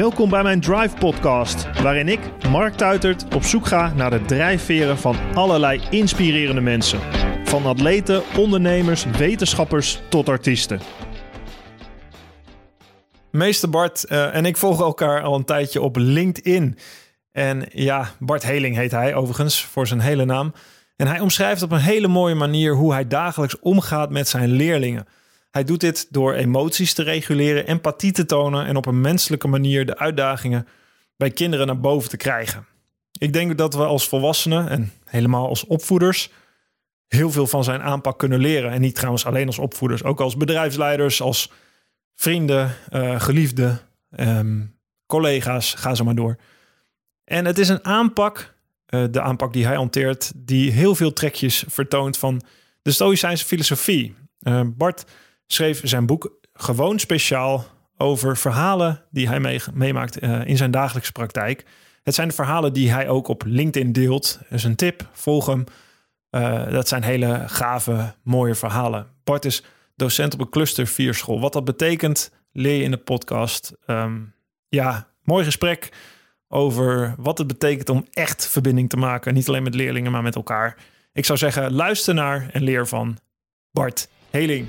Welkom bij mijn Drive Podcast, waarin ik, Mark Tuitert, op zoek ga naar de drijfveren van allerlei inspirerende mensen. Van atleten, ondernemers, wetenschappers tot artiesten. Meester Bart uh, en ik volgen elkaar al een tijdje op LinkedIn. En ja, Bart Heling heet hij overigens voor zijn hele naam. En hij omschrijft op een hele mooie manier hoe hij dagelijks omgaat met zijn leerlingen. Hij doet dit door emoties te reguleren, empathie te tonen en op een menselijke manier de uitdagingen bij kinderen naar boven te krijgen. Ik denk dat we als volwassenen en helemaal als opvoeders heel veel van zijn aanpak kunnen leren. En niet trouwens alleen als opvoeders, ook als bedrijfsleiders, als vrienden, uh, geliefden, um, collega's, ga zo maar door. En het is een aanpak, uh, de aanpak die hij hanteert, die heel veel trekjes vertoont van de Stoïcijnse filosofie. Uh, Bart schreef zijn boek gewoon speciaal over verhalen die hij meemaakt in zijn dagelijkse praktijk. Het zijn de verhalen die hij ook op LinkedIn deelt. Dus een tip, volg hem. dat zijn hele gave, mooie verhalen. Bart is docent op een cluster 4 school. Wat dat betekent, leer je in de podcast. Ehm, ja, mooi gesprek over wat het betekent om echt verbinding te maken. Niet alleen met leerlingen, maar met elkaar. Ik zou zeggen, luister naar en leer van Bart Heling.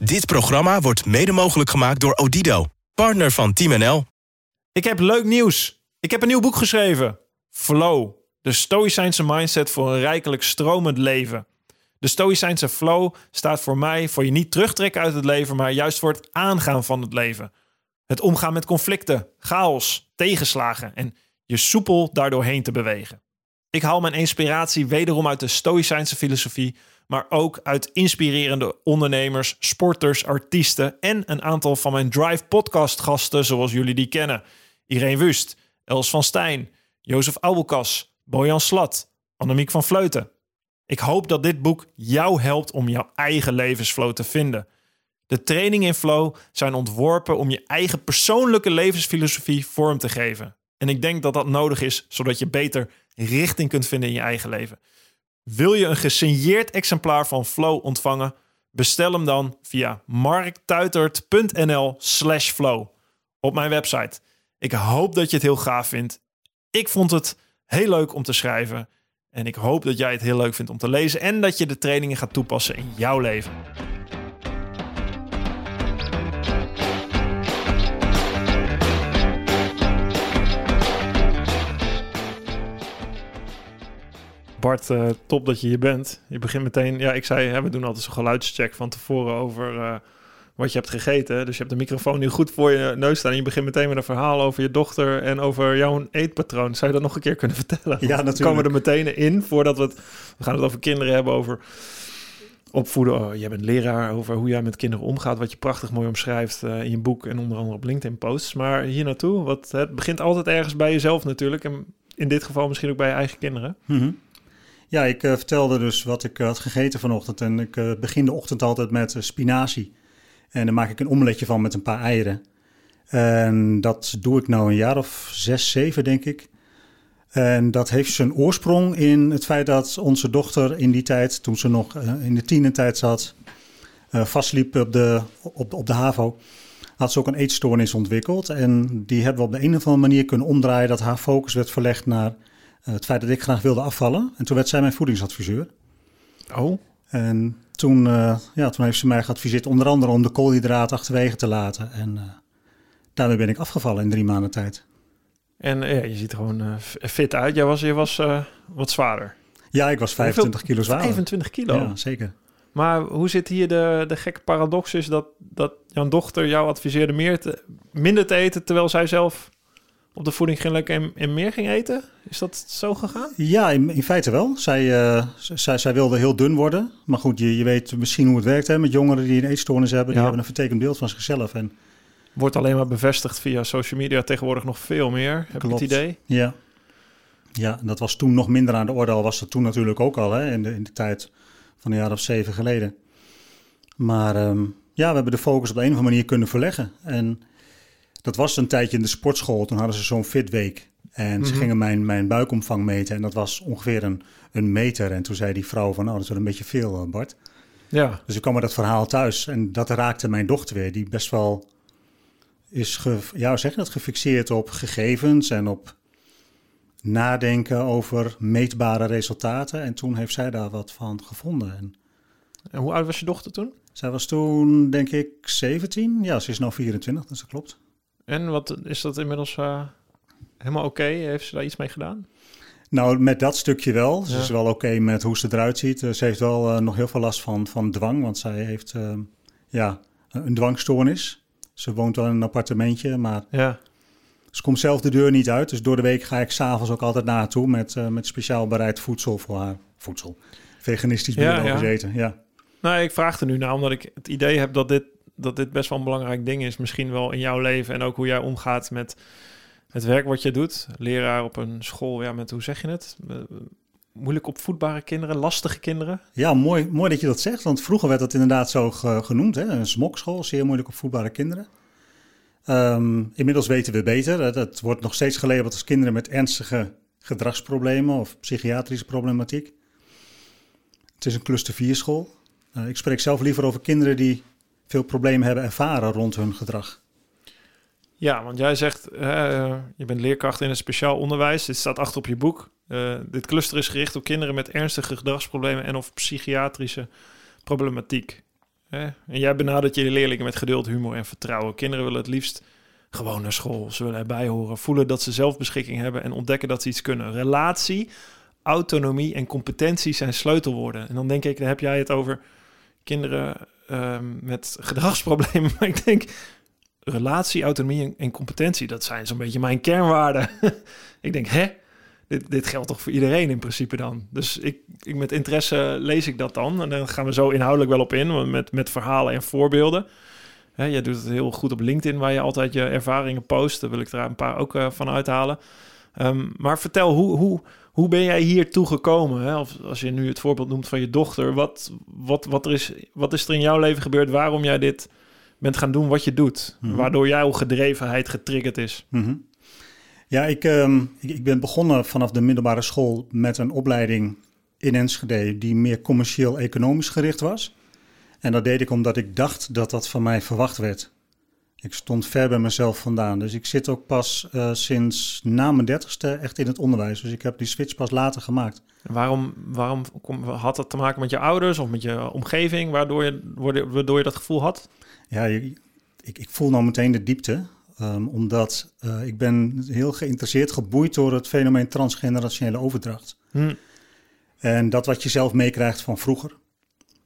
Dit programma wordt mede mogelijk gemaakt door Odido, partner van Team NL. Ik heb leuk nieuws. Ik heb een nieuw boek geschreven. Flow, de Stoïcijnse mindset voor een rijkelijk stromend leven. De Stoïcijnse flow staat voor mij voor je niet terugtrekken uit het leven, maar juist voor het aangaan van het leven. Het omgaan met conflicten, chaos, tegenslagen en je soepel daardoorheen te bewegen. Ik haal mijn inspiratie wederom uit de Stoïcijnse filosofie, maar ook uit inspirerende ondernemers, sporters, artiesten en een aantal van mijn Drive podcast gasten zoals jullie die kennen. Irene Wust, Els van Stijn, Jozef Aubelkas, Bojan Slat, Annemiek van Vleuten. Ik hoop dat dit boek jou helpt om jouw eigen levensflow te vinden. De trainingen in flow zijn ontworpen om je eigen persoonlijke levensfilosofie vorm te geven. En ik denk dat dat nodig is zodat je beter richting kunt vinden in je eigen leven. Wil je een gesigneerd exemplaar van Flow ontvangen? Bestel hem dan via marktuitert.nl/slash flow op mijn website. Ik hoop dat je het heel gaaf vindt. Ik vond het heel leuk om te schrijven. En ik hoop dat jij het heel leuk vindt om te lezen en dat je de trainingen gaat toepassen in jouw leven. Bart, uh, top dat je hier bent. Je begint meteen, ja, ik zei, hè, we doen altijd zo'n geluidscheck van tevoren over uh, wat je hebt gegeten. Dus je hebt de microfoon nu goed voor je neus staan. En je begint meteen met een verhaal over je dochter en over jouw eetpatroon. Zou je dat nog een keer kunnen vertellen? Ja, natuurlijk. komen we er meteen in voordat we het, we gaan het over kinderen hebben, over opvoeden. Oh, jij bent leraar over hoe jij met kinderen omgaat, wat je prachtig mooi omschrijft uh, in je boek en onder andere op LinkedIn posts. Maar hier naartoe, wat, het begint altijd ergens bij jezelf natuurlijk. En in dit geval misschien ook bij je eigen kinderen. Mm ja, ik uh, vertelde dus wat ik had gegeten vanochtend. En ik uh, begin de ochtend altijd met spinazie. En dan maak ik een omeletje van met een paar eieren. En dat doe ik nou een jaar of zes, zeven, denk ik. En dat heeft zijn oorsprong in het feit dat onze dochter in die tijd, toen ze nog in de tienertijd zat, vastliep op de, op, op de HAVO, had ze ook een eetstoornis ontwikkeld. En die hebben we op de een of andere manier kunnen omdraaien, dat haar focus werd verlegd naar eh, het feit dat ik graag wilde afvallen. En toen werd zij mijn voedingsadviseur. Oh. En toen, uh, ja, toen heeft ze mij geadviseerd onder andere om de koolhydraten achterwege te laten. En uh, daarmee ben ik afgevallen in drie maanden tijd. En ja, je ziet er gewoon fit uit. Jij was, je was wat zwaarder. Ja, ik was 25 kilo zwaarder. 25 kilo? Ja, zeker. Maar hoe zit hier de, de gekke paradox is dat, dat jouw dochter jou adviseerde meer te, minder te eten, terwijl zij zelf op de voeding ging lekker en, en meer ging eten? Is dat zo gegaan? Ja, in, in feite wel. Zij, z- zij, zij wilde heel dun worden. Maar goed, je, je weet misschien hoe het werkt hè, met jongeren die een eetstoornis hebben. Die hebben een vertekend beeld van zichzelf. En Wordt alleen maar bevestigd via social media tegenwoordig nog veel meer, heb Klopt. ik het idee. ja, ja, dat was toen nog minder aan de orde. Al was dat toen natuurlijk ook al hè, in, de, in de tijd van een jaar of zeven geleden. Maar ehm, ja, we hebben de focus op de een of andere manier kunnen verleggen. En dat was een tijdje in de sportschool. Toen hadden ze zo'n fitweek. En ze Mhm. gingen mijn, mijn buikomvang meten. En dat was ongeveer een, een meter. En toen zei die vrouw van, nou, dat is wel een beetje veel, eh, Bart. Ja, Dus ik kwam met dat verhaal thuis. En dat raakte mijn dochter weer. Die best wel is, ge, ja, zeg je dat, gefixeerd op gegevens en op nadenken over meetbare resultaten. En toen heeft zij daar wat van gevonden. En en hoe oud was je dochter toen? zij was toen, denk ik, 17. Ja, ze is nu 24, dus dat klopt. En wat is dat inmiddels eh, helemaal oké? Heeft ze daar iets mee gedaan? Nou, met dat stukje wel. Ze Ja. is wel oké met hoe ze eruit ziet. Eh, Ze heeft wel eh, nog heel veel last van, van dwang, want zij heeft ja, een dwangstoornis. Ze woont wel in een appartementje, maar Ja. ze komt zelf de deur niet uit. Dus door de week ga ik s'avonds ook altijd naar haar toe met, met speciaal bereid voedsel voor haar. Voedsel. Veganistisch biologisch ja. eten, ja. Nou, ik vraag er nu naar omdat ik het idee heb dat dit, dat dit best wel een belangrijk ding is. Misschien wel in jouw leven en ook hoe jij omgaat met het werk wat je doet. Leraar op een school, ja, met hoe zeg je het? Eh, Moeilijk opvoedbare kinderen, lastige kinderen. Ja, mooi, mooi dat je dat zegt. Want vroeger werd dat inderdaad zo ge- genoemd. Hè? Een smokschool, zeer moeilijk opvoedbare kinderen. Ehm, inmiddels weten we beter. Het wordt nog steeds gelabeld als kinderen met ernstige gedragsproblemen of psychiatrische problematiek. Het is een cluster 4 school. Eh, ik spreek zelf liever over kinderen die veel problemen hebben ervaren rond hun gedrag. Ja, want jij zegt, je bent leerkracht in het speciaal onderwijs. Dit staat achter op je boek. Eh, dit cluster is gericht op kinderen met ernstige gedragsproblemen en of psychiatrische problematiek. En jij benadert je leerlingen met geduld, humor en vertrouwen. Kinderen willen het liefst gewoon naar school. Ze willen erbij horen, voelen dat ze zelfbeschikking hebben en ontdekken dat ze iets kunnen. Relatie, autonomie en competentie zijn sleutelwoorden. En dan denk ik, dan heb jij het over kinderen ehm, met gedragsproblemen. Maar ik denk, relatie, autonomie en, en competentie, dat zijn zo'n beetje mijn kernwaarden. ik denk, hè? Dit, dit geldt toch voor iedereen in principe dan? Dus ik, ik met interesse lees ik dat dan. En dan gaan we zo inhoudelijk wel op in, met, met verhalen en voorbeelden. Hè, jij doet het heel goed op LinkedIn, waar je altijd je ervaringen post. Daar wil ik er een paar ook eh, van uithalen. Ehm, maar vertel, hoe, hoe, hoe ben jij hier toegekomen? Hè? Of als je nu het voorbeeld noemt van je dochter. Wat, wat, wat, er is, wat is er in jouw leven gebeurd waarom jij dit bent gaan doen wat je doet? Mhm. Waardoor jouw gedrevenheid getriggerd is. Mhm. Ja, ik, ehm, ik, ik ben begonnen vanaf de middelbare school met een opleiding in Enschede die meer commercieel-economisch gericht was. En dat deed ik omdat ik dacht dat dat van mij verwacht werd. Ik stond ver bij mezelf vandaan. Dus ik zit ook pas eh, sinds na mijn dertigste echt in het onderwijs. Dus ik heb die switch pas later gemaakt. Waarom, waarom kom- had dat te maken met je ouders of met je omgeving, waardoor je, waardoor je dat gevoel had? Ja, ik, ik voel nou meteen de diepte. ehm, omdat eh, ik ben heel geïnteresseerd, geboeid door het fenomeen transgenerationele overdracht. Hm. En dat wat je zelf meekrijgt van vroeger.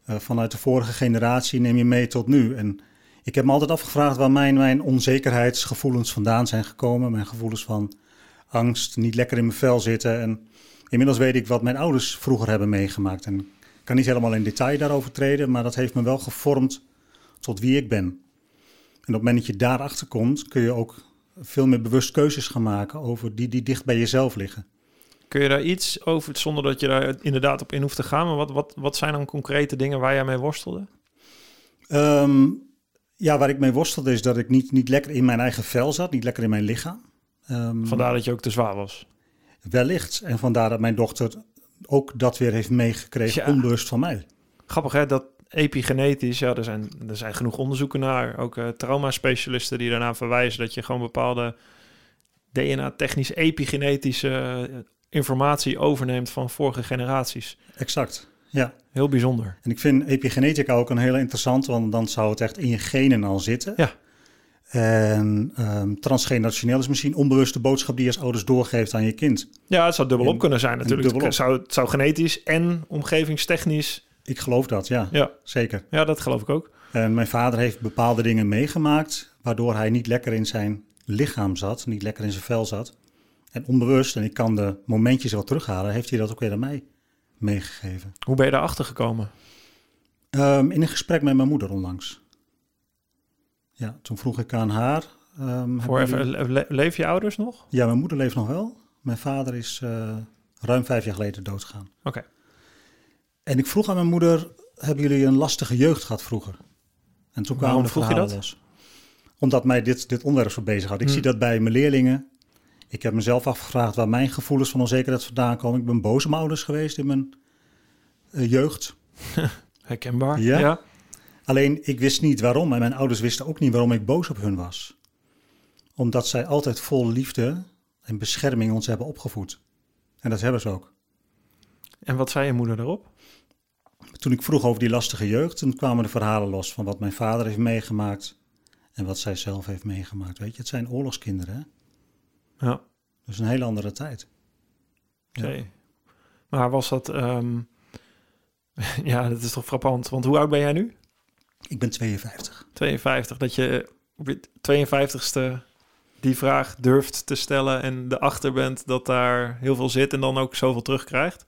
Eh, vanuit de vorige generatie neem je mee tot nu. En ik heb me altijd afgevraagd waar mijn, mijn onzekerheidsgevoelens vandaan zijn gekomen. Mijn gevoelens van angst, niet lekker in mijn vel zitten. En inmiddels weet ik wat mijn ouders vroeger hebben meegemaakt. En ik kan niet helemaal in detail daarover treden, maar dat heeft me wel gevormd tot wie ik ben. En op het moment dat je daarachter komt, kun je ook veel meer bewust keuzes gaan maken over die die dicht bij jezelf liggen. Kun je daar iets over, zonder dat je daar inderdaad op in hoeft te gaan, maar wat, wat, wat zijn dan concrete dingen waar jij mee worstelde? Ehm, ja, waar ik mee worstelde is dat ik niet, niet lekker in mijn eigen vel zat, niet lekker in mijn lichaam. Ehm, Vandaar dat je ook te zwaar was. Wellicht. En vandaar dat mijn dochter ook dat weer heeft meegekregen, Ja. onbewust van mij. Grappig hè, dat epigenetisch, ja, er zijn, er zijn genoeg onderzoeken naar. Ook eh trauma-specialisten die daarna verwijzen dat je gewoon bepaalde DNA-technisch epigenetische eh, informatie overneemt van vorige generaties. Exact, ja. Heel bijzonder. En ik vind epigenetica ook een hele interessant, want dan zou het echt in je genen al zitten. Ja. En ehm, transgenerationeel is misschien onbewust de boodschap die je als ouders doorgeeft aan je kind. Ja, het zou dubbelop En- kunnen zijn natuurlijk. Het zou, het zou genetisch en omgevingstechnisch. Ik geloof dat, ja, Ja, zeker. ja, dat geloof ik ook. En mijn vader heeft bepaalde dingen meegemaakt, waardoor hij niet lekker in zijn lichaam zat, niet lekker in zijn vel zat. En onbewust, en ik kan de momentjes wel terughalen, heeft hij dat ook weer aan mij meegegeven. Hoe ben je daarachter gekomen? Um, in een gesprek met mijn moeder onlangs. Ja, toen vroeg ik aan haar. Um, Voor even, le leef je ouders nog? Ja, mijn moeder leeft nog wel. Mijn vader is uh, ruim vijf jaar geleden doodgegaan. Oké. En ik vroeg aan mijn moeder, hebben jullie een lastige jeugd gehad vroeger? En toen kwamen de vroeg je dat? Los. Omdat mij dit, dit onderwerp zo bezig had. Ik Hmm. zie dat bij mijn leerlingen. Ik heb mezelf afgevraagd waar mijn gevoelens van onzekerheid vandaan komen. Ik ben boos mijn ouders geweest in mijn uh, jeugd. Herkenbaar. Ja. ja. Alleen ik wist niet waarom en mijn ouders wisten ook niet waarom ik boos op hun was. Omdat zij altijd vol liefde en bescherming ons hebben opgevoed. En dat hebben ze ook. En wat zei je moeder erop? Toen ik vroeg over die lastige jeugd, toen kwamen de verhalen los van wat mijn vader heeft meegemaakt en wat zij zelf heeft meegemaakt. Weet je, het zijn oorlogskinderen. Hè? Ja. Dus een hele andere tijd. Ja. Maar was dat... Um... ja, dat is toch frappant. Want hoe oud ben jij nu? Ik ben 52. 52. Dat je op je 52ste die vraag durft te stellen en erachter bent dat daar heel veel zit en dan ook zoveel terugkrijgt?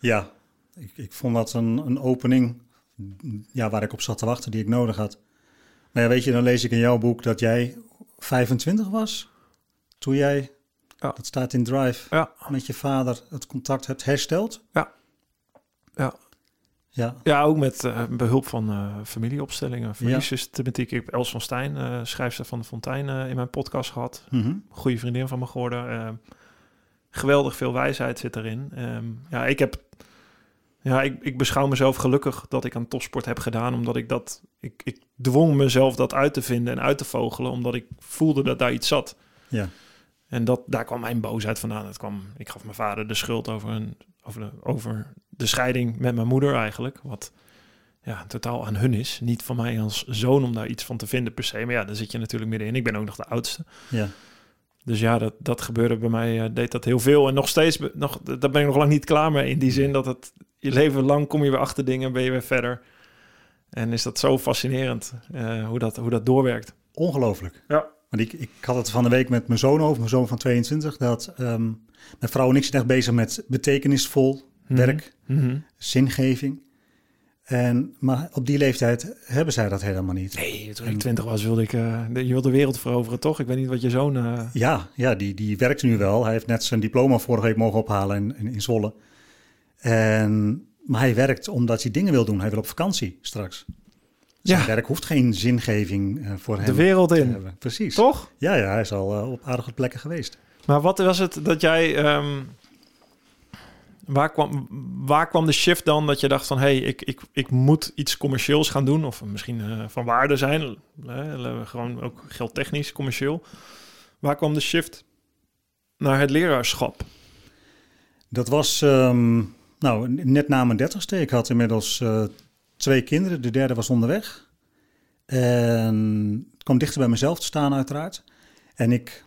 Ja, ik, ik vond dat een, een opening ja, waar ik op zat te wachten die ik nodig had. Maar ja, weet je, dan lees ik in jouw boek dat jij 25 was toen jij, ja. dat staat in Drive, ja. met je vader het contact hebt hersteld. Ja. Ja. Ja. ja, ook met uh, behulp van uh, familieopstellingen, familiesystematiek. Ik heb Els van Stijn, uh, schrijfster van de Fontein, in mijn podcast gehad. Mm -hmm. Goede vriendin van me geworden. geweldig veel wijsheid zit erin. Um, ja, ik heb... Ja, ik, ik beschouw mezelf gelukkig dat ik aan topsport heb gedaan, omdat ik dat... Ik, ik dwong mezelf dat uit te vinden en uit te vogelen, omdat ik voelde dat daar iets zat. Ja. En dat, daar kwam mijn boosheid vandaan. Het kwam, ik gaf mijn vader de schuld over, een, over, de, over de scheiding met mijn moeder eigenlijk. Wat ja, totaal aan hun is. Niet van mij als zoon om daar iets van te vinden per se. Maar ja, daar zit je natuurlijk middenin. Ik ben ook nog de oudste. Ja. Dus ja, dat, dat gebeurde bij mij, uh, deed dat heel veel. En nog steeds, nog, daar ben ik nog lang niet klaar mee. In die zin dat het je leven lang kom je weer achter dingen, ben je weer verder. En is dat zo fascinerend uh, hoe, dat, hoe dat doorwerkt. Ongelooflijk. Ja. Want ik, ik had het van de week met mijn zoon over, mijn zoon van 22, dat um, mijn vrouw en ik zijn echt bezig met betekenisvol Mhm. mm -hmm. werk, mm -hmm. zingeving. En, maar op die leeftijd hebben zij dat helemaal niet. Nee, toen ik twintig was wilde ik, uh, je wilde de wereld veroveren, toch? Ik weet niet wat je zoon... Uh... Ja, ja die, die werkt nu wel. Hij heeft net zijn diploma vorige week mogen ophalen in, in, in Zwolle. En, maar hij werkt omdat hij dingen wil doen. Hij wil op vakantie straks. Zijn ja. werk hoeft geen zingeving uh, voor hem De wereld in. Hebben. Precies. Toch? Ja, ja, hij is al uh, op aardige plekken geweest. Maar wat was het dat jij... Um, waar, kwam, waar kwam de shift dan dat je dacht van... hé, hey, ik, ik, ik moet iets commercieels gaan doen... of misschien uh, van waarde zijn. gewoon ook geldtechnisch, commercieel. Waar kwam de shift naar het leraarschap? Dat was um, nou, net na mijn dertigste. Ik had inmiddels uh, twee kinderen. De derde was onderweg. En het kwam dichter bij mezelf te staan uiteraard. En ik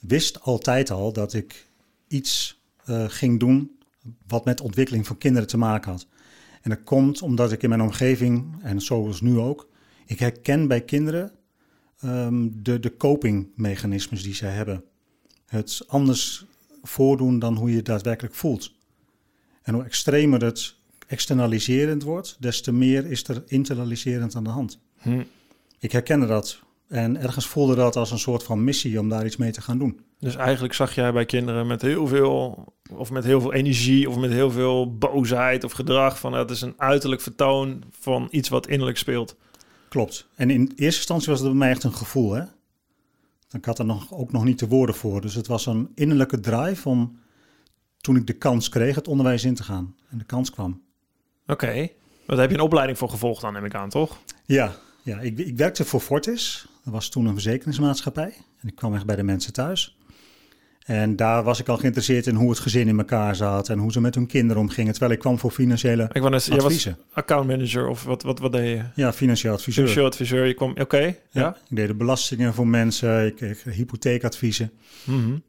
wist altijd al dat ik iets uh, ging doen wat met ontwikkeling van kinderen te maken had. En dat komt omdat ik in mijn omgeving, en zoals nu ook, ik herken bij kinderen um, de, de copingmechanismes die zij hebben. Het anders voordoen dan hoe je het daadwerkelijk voelt. En hoe extremer het externaliserend wordt, des te meer is er internaliserend aan de hand. Hm. Ik herkende dat en ergens voelde dat als een soort van missie om daar iets mee te gaan doen. Dus eigenlijk zag jij bij kinderen met heel veel, of met heel veel energie, of met heel veel boosheid of gedrag van het is een uiterlijk vertoon van iets wat innerlijk speelt. Klopt. En in eerste instantie was het bij mij echt een gevoel, hè? Ik had er nog, ook nog niet de woorden voor. Dus het was een innerlijke drive om, toen ik de kans kreeg, het onderwijs in te gaan. En de kans kwam. Oké. Okay. Daar heb je een opleiding voor gevolgd dan, neem ik aan, toch? Ja, ja ik, ik werkte voor Fortis. Dat was toen een verzekeringsmaatschappij. En ik kwam echt bij de mensen thuis. En daar was ik al geïnteresseerd in hoe het gezin in elkaar zat en hoe ze met hun kinderen omgingen. Terwijl ik kwam voor financiële ik net, adviezen. Je was accountmanager of wat, wat, wat deed je? Ja, financieel adviseur. Financieel adviseur, je kwam, oké. Okay, ja. ja. Ik deed de belastingen voor mensen, ik kreeg hypotheekadviezen, mm -hmm.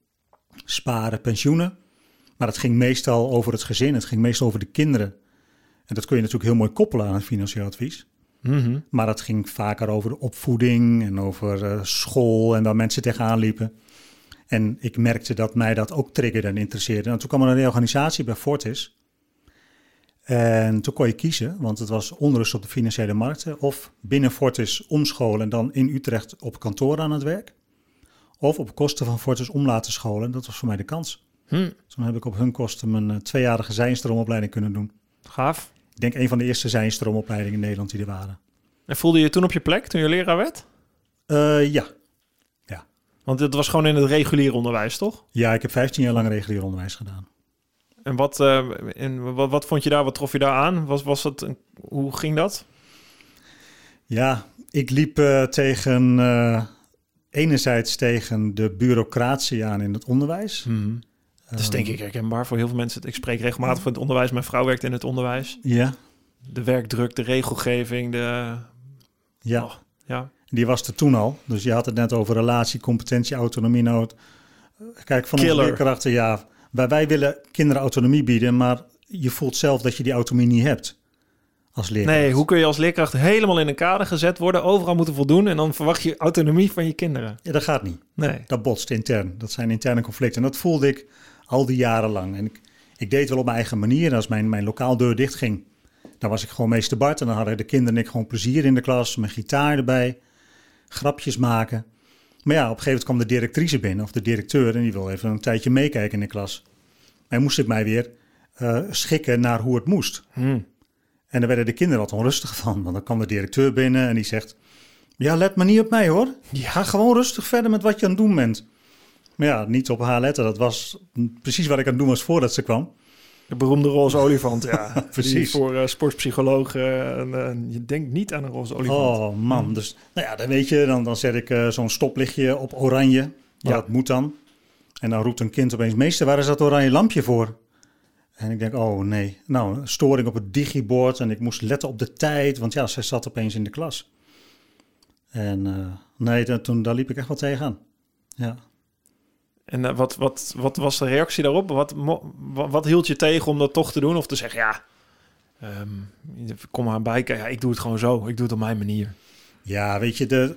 sparen, pensioenen. Maar het ging meestal over het gezin, het ging meestal over de kinderen. En dat kun je natuurlijk heel mooi koppelen aan het financieel advies. Mhm. Maar het ging vaker over de opvoeding en over eh, school en waar mensen tegenaan liepen. En ik merkte dat mij dat ook triggerde en interesseerde. En toen kwam er een reorganisatie bij Fortis. En toen kon je kiezen, want het was onrust op de financiële markten. Of binnen Fortis omscholen en dan in Utrecht op kantoor aan het werk. Of op kosten van Fortis om laten scholen. Dat was voor mij de kans. Hm. Toen heb ik op hun kosten mijn eh, tweejarige zijnstroomopleiding kunnen doen. Gaaf. Ik denk een van de eerste zijnstroomopleidingen in Nederland die er waren. En voelde je je toen op je plek toen je leraar werd? Eh, ja. Want het was gewoon in het reguliere onderwijs, toch? ja, ik heb 15 jaar lang regulier onderwijs gedaan. En wat, eh, en wat, wat vond je daar, wat trof je daar aan? Was, was het, een- hoe ging dat? Ja, ik liep eh, tegen, enerzijds tegen de bureaucratie aan in het onderwijs. Dat is denk ik herkenbaar voor heel veel mensen. Ik spreek regelmatig voor het onderwijs. Mijn vrouw werkt in het onderwijs. Ja, De werkdruk, de regelgeving, de... ja. Oh, ja. Die was er toen al. Dus je had het net over relatie, competentie, autonomie. Nou, het- kijk, van onze Killer. leerkrachten, ja. Wij, wij willen kinderen autonomie bieden, maar je voelt zelf dat je die autonomie niet hebt als leerkracht. Nee, hoe kun je als leerkracht helemaal in een kader gezet worden, overal moeten voldoen en dan verwacht je autonomie van je kinderen? Ja, dat gaat niet. Nee. Dat botst intern. Dat zijn interne conflicten. En dat voelde ik al die jaren lang. En ik, ik deed wel op mijn eigen manier. En als mijn, mijn lokaal deur dicht ging, dan was ik gewoon meester Bart. En dan hadden de kinderen en ik gewoon plezier in de klas. Mijn gitaar erbij. Grapjes maken. Maar ja, op een gegeven moment kwam de directrice binnen, of de directeur. En die wil even een tijdje meekijken in de klas. En moest ik mij weer eh, schikken naar hoe het moest. Hm. En daar werden de kinderen wat onrustig van. Want dan kwam de directeur binnen en die zegt... Ja, let maar niet op mij hoor. Ga gewoon rustig verder met wat je aan het doen bent. Maar ja, niet op haar letten. Dat was precies wat ik aan het doen was voordat ze kwam. De beroemde roze olifant, ja. Precies. Die voor eh, sportpsychologen, en, eh, je denkt niet aan een roze olifant. Oh man, dus nou ja, dan weet je, dan, dan zet ik eh, zo'n stoplichtje op oranje. Ja. Ja. Dat moet dan. En dan roept een kind opeens, meester, waar is dat oranje lampje voor? En ik denk, oh nee. Nou, storing op het digibord en ik moest letten op de tijd, want ja, zij zat opeens in de klas. En eh, nee, dat- toen, daar liep ik echt wel tegenaan. Ja. En eh, wat, wat, wat was de reactie daarop? Wat, wat, wat hield je tegen om dat toch te doen? Of te zeggen, ja, ehm, kom maar bij. Ja, ik doe het gewoon zo. Ik doe het op mijn manier. Ja, weet je, de,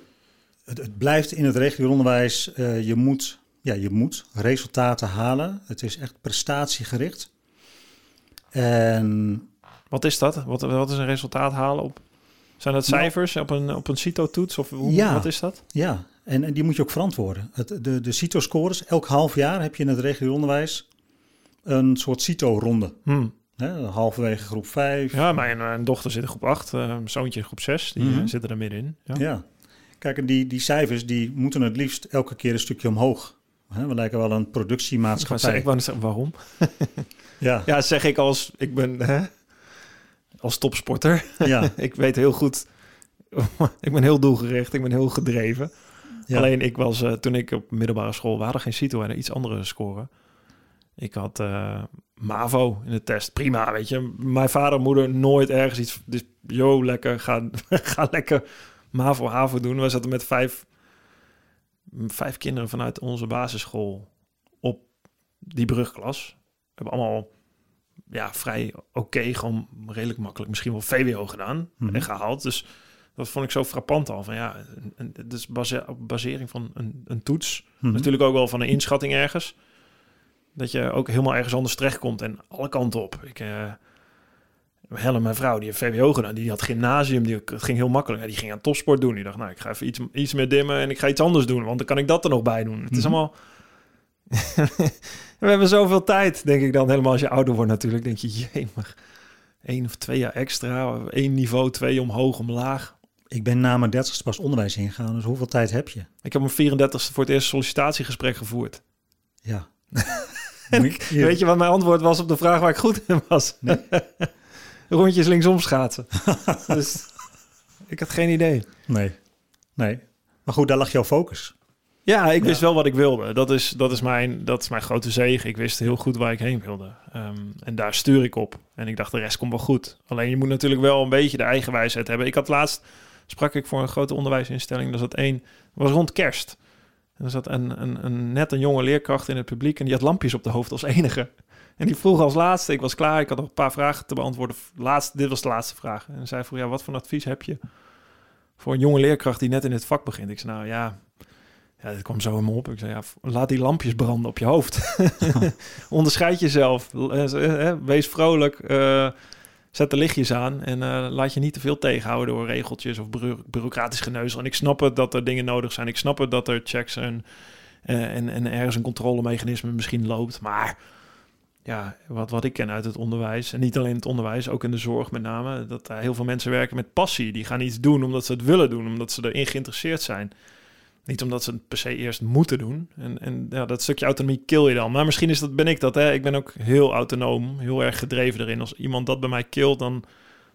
het, het blijft in het regulier onderwijs. eh, je, moet, ja, je moet resultaten halen. Het is echt prestatiegericht. En Wat is dat? Wat, wat is een resultaat halen op? Zijn dat Nou- cijfers op een, op een CITO-toets? Of hoe, Ja. wat is dat? ja, en, en die moet je ook verantwoorden. Het, de, de CITO-scores, elk half jaar heb je in het regulier onderwijs een soort CITO-ronde. Hm. Hè, halverwege groep 5. Ja, mijn, mijn dochter zit in groep 8, eh, mijn zoontje in groep 6. Die Mhm. eh, zitten er middenin. Ja. Ja. Kijk, en die, die cijfers die moeten het liefst elke keer een stukje omhoog. We lijken wel een productiemaatschappij. ik wou zeggen, waarom? Ja, Ja, zeg ik als, ik ben hè, als topsporter. ja, ik weet heel goed, ik ben heel doelgericht, ik ben heel gedreven. ja. Alleen ik was, eh, toen ik op middelbare school, we hadden geen CITO en iets andere scoren. Ik had eh, MAVO in de test. Prima, weet je. Mijn vader en moeder nooit ergens iets. Dus, yo, lekker, ga, ga lekker MAVO, HAVO doen. We zaten met vijf, vijf kinderen vanuit onze basisschool op die brugklas. We hebben allemaal ja, vrij oké, gewoon redelijk makkelijk, misschien wel VWO gedaan Mhm. en gehaald. Dus dat vond ik zo frappant al. Van ja, het is base, op basering van een, een toets. Mhm. Natuurlijk ook wel van een inschatting ergens. Dat je ook helemaal ergens anders terechtkomt en alle kanten op. Ik, eh Helle, mijn vrouw, die heeft VWO gedaan. Die had gymnasium, die, het ging heel makkelijk. Ja, Die ging aan topsport doen. Die dacht, nou, ik ga even iets, iets meer dimmen en ik ga iets anders doen. Want dan kan ik dat er nog bij doen. Het is Mhm. allemaal... We hebben zoveel tijd, denk ik dan. Helemaal als je ouder wordt natuurlijk. Denk je, jee, maar één of twee jaar extra. één niveau, twee omhoog, omlaag. Ik ben na mijn dertigste pas onderwijs ingegaan, dus hoeveel tijd heb je? Ik heb mijn 34ste voor het eerst sollicitatiegesprek gevoerd. Ja. Je- Weet je wat mijn antwoord was op de vraag waar ik goed in was? Nee. Rondjes linksom schaatsen. dus ik had geen idee. Nee. Nee. Maar goed, daar lag jouw focus. Ja, ik wist Ja. wel wat ik wilde. Dat is, dat, is mijn, dat is mijn grote zege. Ik wist heel goed waar ik heen wilde. Ehm, en daar stuur ik op. En ik dacht, de rest komt wel goed. Alleen je moet natuurlijk wel een beetje de eigen wijsheid hebben. Ik had laatst, sprak ik voor een grote onderwijsinstelling. Er zat één, was rond kerst. En er zat een, een, een net een jonge leerkracht in het publiek. En die had lampjes op de hoofd als enige. En die vroeg als laatste, ik was klaar, ik had nog een paar vragen te beantwoorden. Laatste, dit was de laatste vraag. En zij vroeg, ja, wat voor advies heb je voor een jonge leerkracht die net in het vak begint? Ik zei, nou ja, ja dit kwam zo in me op. Ik zei, ja, laat die lampjes branden op je hoofd. Onderscheid jezelf, eh, eh, wees vrolijk, zet de lichtjes aan en laat je niet te veel tegenhouden door regeltjes of bureau bureaucratisch geneuzel. En ik snap het dat er dingen nodig zijn. Ik snap het dat er checks en, en, en ergens een controlemechanisme misschien loopt. Maar ja, wat, wat ik ken uit het onderwijs, en niet alleen het onderwijs, ook in de zorg met name, dat heel veel mensen werken met passie. Die gaan iets doen omdat ze het willen doen, omdat ze erin geïnteresseerd zijn. Niet omdat ze het per se eerst moeten doen. En, en ja, dat stukje autonomie kill je dan. Maar misschien is dat, ben ik dat. Hè? Ik ben ook heel autonoom, heel erg gedreven erin. Als iemand dat bij mij killt, dan,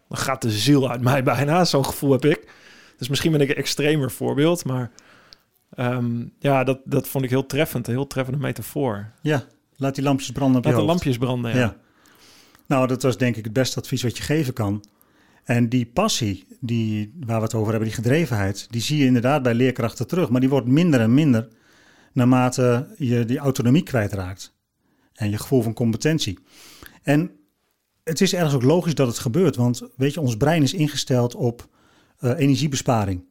dan gaat de ziel uit mij bijna. Zo'n gevoel heb ik. Dus misschien ben ik een extremer voorbeeld. Maar um, ja, dat, dat vond ik heel treffend. Een heel treffende metafoor. Ja, laat die lampjes branden op laat de lampjes branden, ja. Ja. Nou, dat was denk ik het beste advies wat je geven kan. En die passie, die, waar we het over hebben, die gedrevenheid, die zie je inderdaad bij leerkrachten terug. Maar die wordt minder en minder naarmate je die autonomie kwijtraakt. En je gevoel van competentie. En het is ergens ook logisch dat het gebeurt. Want weet je, ons brein is ingesteld op uh, energiebesparing.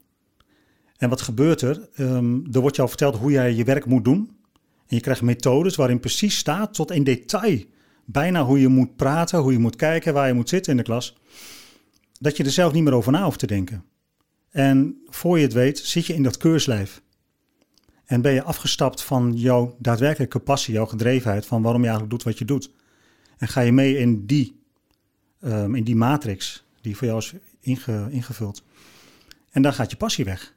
En wat gebeurt er? Um, er wordt jou verteld hoe jij je werk moet doen. En je krijgt methodes waarin precies staat tot in detail. Bijna hoe je moet praten, hoe je moet kijken, waar je moet zitten in de klas dat je er zelf niet meer over na hoeft te denken. En voor je het weet, zit je in dat keurslijf. En ben je afgestapt van jouw daadwerkelijke passie, jouw gedrevenheid, van waarom je eigenlijk doet wat je doet. En ga je mee in die, um, in die matrix die voor jou is inge, ingevuld. En dan gaat je passie weg.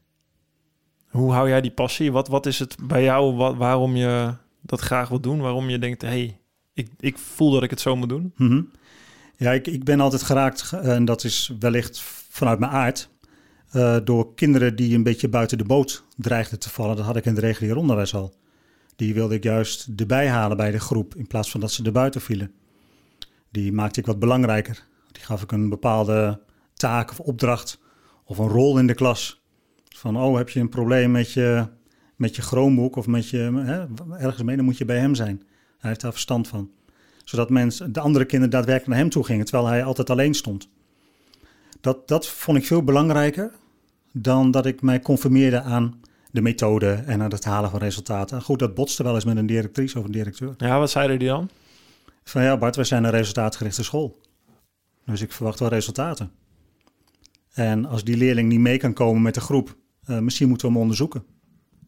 Hoe hou jij die passie? Wat, wat is het bij jou wat, waarom je dat graag wil doen? Waarom je denkt, hé, hey, ik, ik voel dat ik het zo moet doen? Mm -hmm. Ja, ik, ik ben altijd geraakt, en dat is wellicht vanuit mijn aard, uh, door kinderen die een beetje buiten de boot dreigden te vallen. Dat had ik in het regulier onderwijs al. Die wilde ik juist erbij halen bij de groep, in plaats van dat ze er buiten vielen. Die maakte ik wat belangrijker. Die gaf ik een bepaalde taak of opdracht of een rol in de klas. Van, oh, heb je een probleem met je, met je Chromebook of met je, hè, ergens mee, dan moet je bij hem zijn. Hij heeft daar verstand van zodat mensen, de andere kinderen daadwerkelijk naar hem toe gingen, terwijl hij altijd alleen stond. Dat, dat vond ik veel belangrijker dan dat ik mij conformeerde aan de methode en aan het halen van resultaten. Goed, dat botste wel eens met een directrice of een directeur. Ja, wat zeiden die dan? Van ja, Bart, wij zijn een resultaatgerichte school. Dus ik verwacht wel resultaten. En als die leerling niet mee kan komen met de groep, uh, misschien moeten we hem onderzoeken.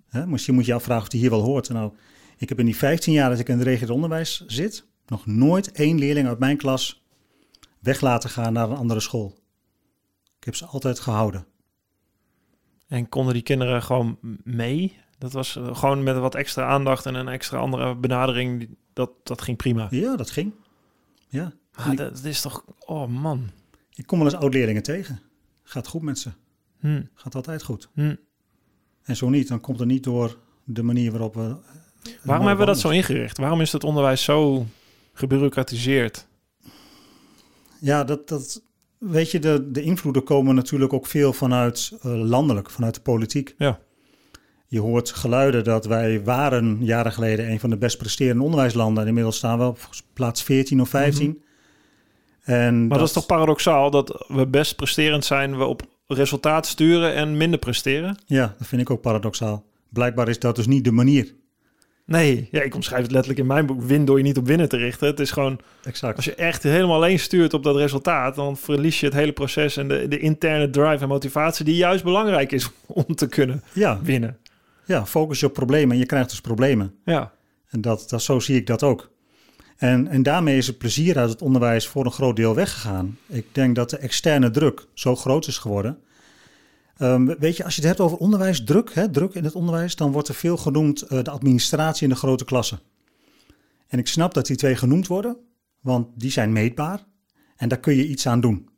Hè? Misschien moet je afvragen of hij hier wel hoort. Nou, ik heb in die 15 jaar dat ik in het regulier onderwijs zit, nog nooit één leerling uit mijn klas weg laten gaan naar een andere school. Ik heb ze altijd gehouden. En konden die kinderen gewoon mee? Dat was gewoon met wat extra aandacht en een extra andere benadering. Dat, dat ging prima. Ja, dat ging. Ja. Maar dat is toch... Oh man. Ik kom wel eens oud-leerlingen tegen. Gaat goed met ze. Hm. Gaat altijd goed. Hm. En zo niet, dan komt het niet door de manier waarop we... Waarom hebben we dat zo ingericht? Waarom is het onderwijs zo gebureaucratiseerd? Ja, dat, dat weet je, de, de invloeden komen natuurlijk ook veel vanuit uh, landelijk, vanuit de politiek. Ja. Je hoort geluiden dat wij waren jaren geleden een van de best presterende onderwijslanden. En inmiddels staan we op plaats 14 of 15. Mm -hmm. en maar dat, dat is toch paradoxaal dat we best presterend zijn, we op resultaat sturen en minder presteren? Ja, dat vind ik ook paradoxaal. Blijkbaar is dat dus niet de manier. Nee, ja, ik omschrijf het letterlijk in mijn boek. Win door je niet op winnen te richten. Het is gewoon, exact. als je echt helemaal alleen stuurt op dat resultaat, dan verlies je het hele proces en de, de interne drive en motivatie die juist belangrijk is om te kunnen ja. winnen. Ja, focus je op problemen en je krijgt dus problemen. Ja. En dat, dat, zo zie ik dat ook. En, en daarmee is het plezier uit het onderwijs voor een groot deel weggegaan. Ik denk dat de externe druk zo groot is geworden Um, weet je, als je het hebt over onderwijsdruk, hè, druk in het onderwijs, dan wordt er veel genoemd uh, de administratie in de grote klassen. En ik snap dat die twee genoemd worden, want die zijn meetbaar en daar kun je iets aan doen.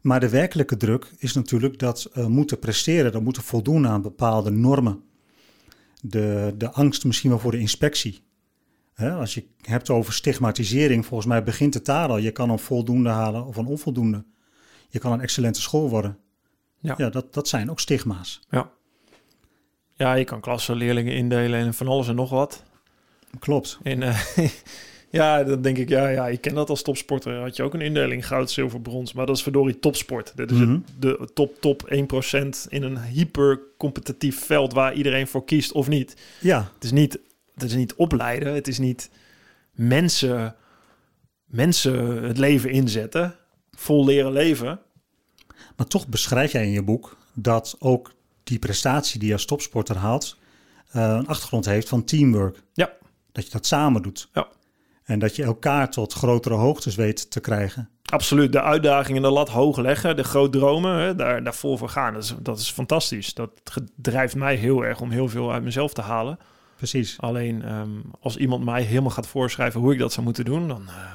Maar de werkelijke druk is natuurlijk dat uh, moeten presteren, dat moeten voldoen aan bepaalde normen. De, de angst misschien wel voor de inspectie. Hè, als je hebt over stigmatisering, volgens mij begint het daar al. Je kan een voldoende halen of een onvoldoende. Je kan een excellente school worden. Ja, ja dat, dat zijn ook stigma's. Ja. Ja, je kan klassen leerlingen indelen en van alles en nog wat. Klopt. In, uh, Ja, dan denk ik, ja, ja, ik ken dat als topsporter. Had je ook een indeling goud, zilver, brons. Maar dat is verdorie topsport. Dit is Mhm. het, de top, top 1% in een hyper competitief veld waar iedereen voor kiest of niet. Ja, Het is niet, het is niet opleiden. Het is niet mensen, mensen het leven inzetten. Vol leren leven. Maar toch beschrijf jij in je boek dat ook die prestatie die je als topsporter haalt, eh, een achtergrond heeft van teamwork. Ja. Dat je dat samen doet. Ja. En dat je elkaar tot grotere hoogtes weet te krijgen. Absoluut, de uitdagingen, de lat hoog leggen, de groot dromen, hè, daar, daar vol voor gaan. Dat is, dat is fantastisch. Dat drijft mij heel erg om heel veel uit mezelf te halen. Precies. Alleen ehm, als iemand mij helemaal gaat voorschrijven hoe ik dat zou moeten doen, dan, eh,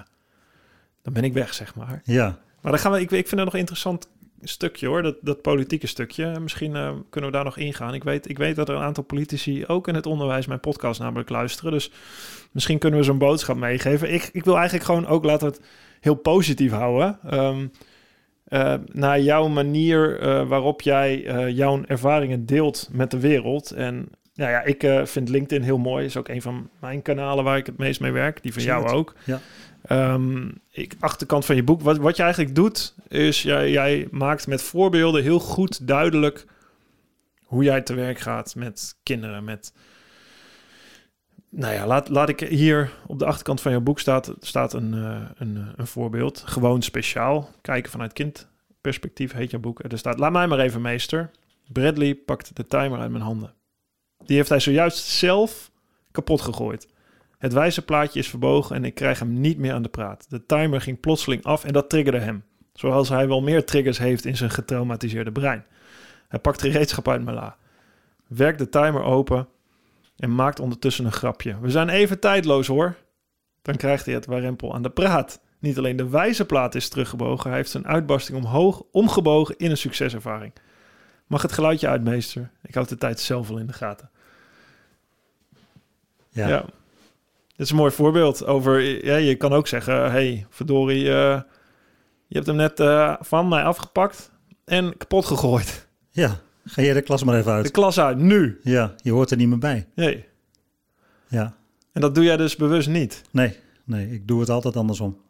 dan ben ik weg, zeg maar. Ja. Maar dan gaan we, ik, ik vind het nog een interessant stukje hoor, dat, dat politieke stukje. Misschien eh, kunnen we daar nog ingaan. Ik weet, ik weet dat er een aantal politici ook in het onderwijs mijn podcast namelijk luisteren. Dus misschien kunnen we zo'n boodschap meegeven. Ik, ik wil eigenlijk gewoon ook laten het heel positief houden. Eh, naar jouw manier eh, waarop jij jouw ervaringen deelt met de wereld. En nou ja, ik vind LinkedIn heel mooi. Is ook een van mijn kanalen waar ik het meest mee werk. Die van jou ook. Ja. Ehm, ik, achterkant van je boek. Wat, wat je eigenlijk doet, is jij, jij maakt met voorbeelden heel goed duidelijk hoe jij te werk gaat met kinderen. Met, nou ja, laat, laat ik hier op de achterkant van jouw boek staat, staat een, eh, een, eh, een voorbeeld. Gewoon speciaal. Kijken vanuit kindperspectief heet jouw boek. Er staat, laat mij maar even meester. Bradley pakt de timer uit mijn handen. Die heeft hij zojuist zelf kapot gegooid. Het wijze plaatje is verbogen en ik krijg hem niet meer aan de praat. De timer ging plotseling af en dat triggerde hem. Zoals hij wel meer triggers heeft in zijn getraumatiseerde brein. Hij pakt gereedschap uit mijn la. Werkt de timer open en maakt ondertussen een grapje. We zijn even tijdloos hoor. Dan krijgt hij het warempel aan de praat. Niet alleen de wijze plaat is teruggebogen, hij heeft zijn uitbarsting omhoog omgebogen in een succeservaring. Mag het geluidje uit, meester? Ik houd de tijd zelf wel in de gaten. Ja. Ja. Dit is een mooi voorbeeld over... Ja, je kan ook zeggen... hey, verdorie, eh, je hebt hem net eh, van mij afgepakt en kapot gegooid. Ja. Ga jij de klas maar even De uit. klas uit, nu. Ja, je hoort er niet meer bij. Nee. Ja. En dat doe jij dus bewust niet. Nee, nee, ik doe het altijd andersom.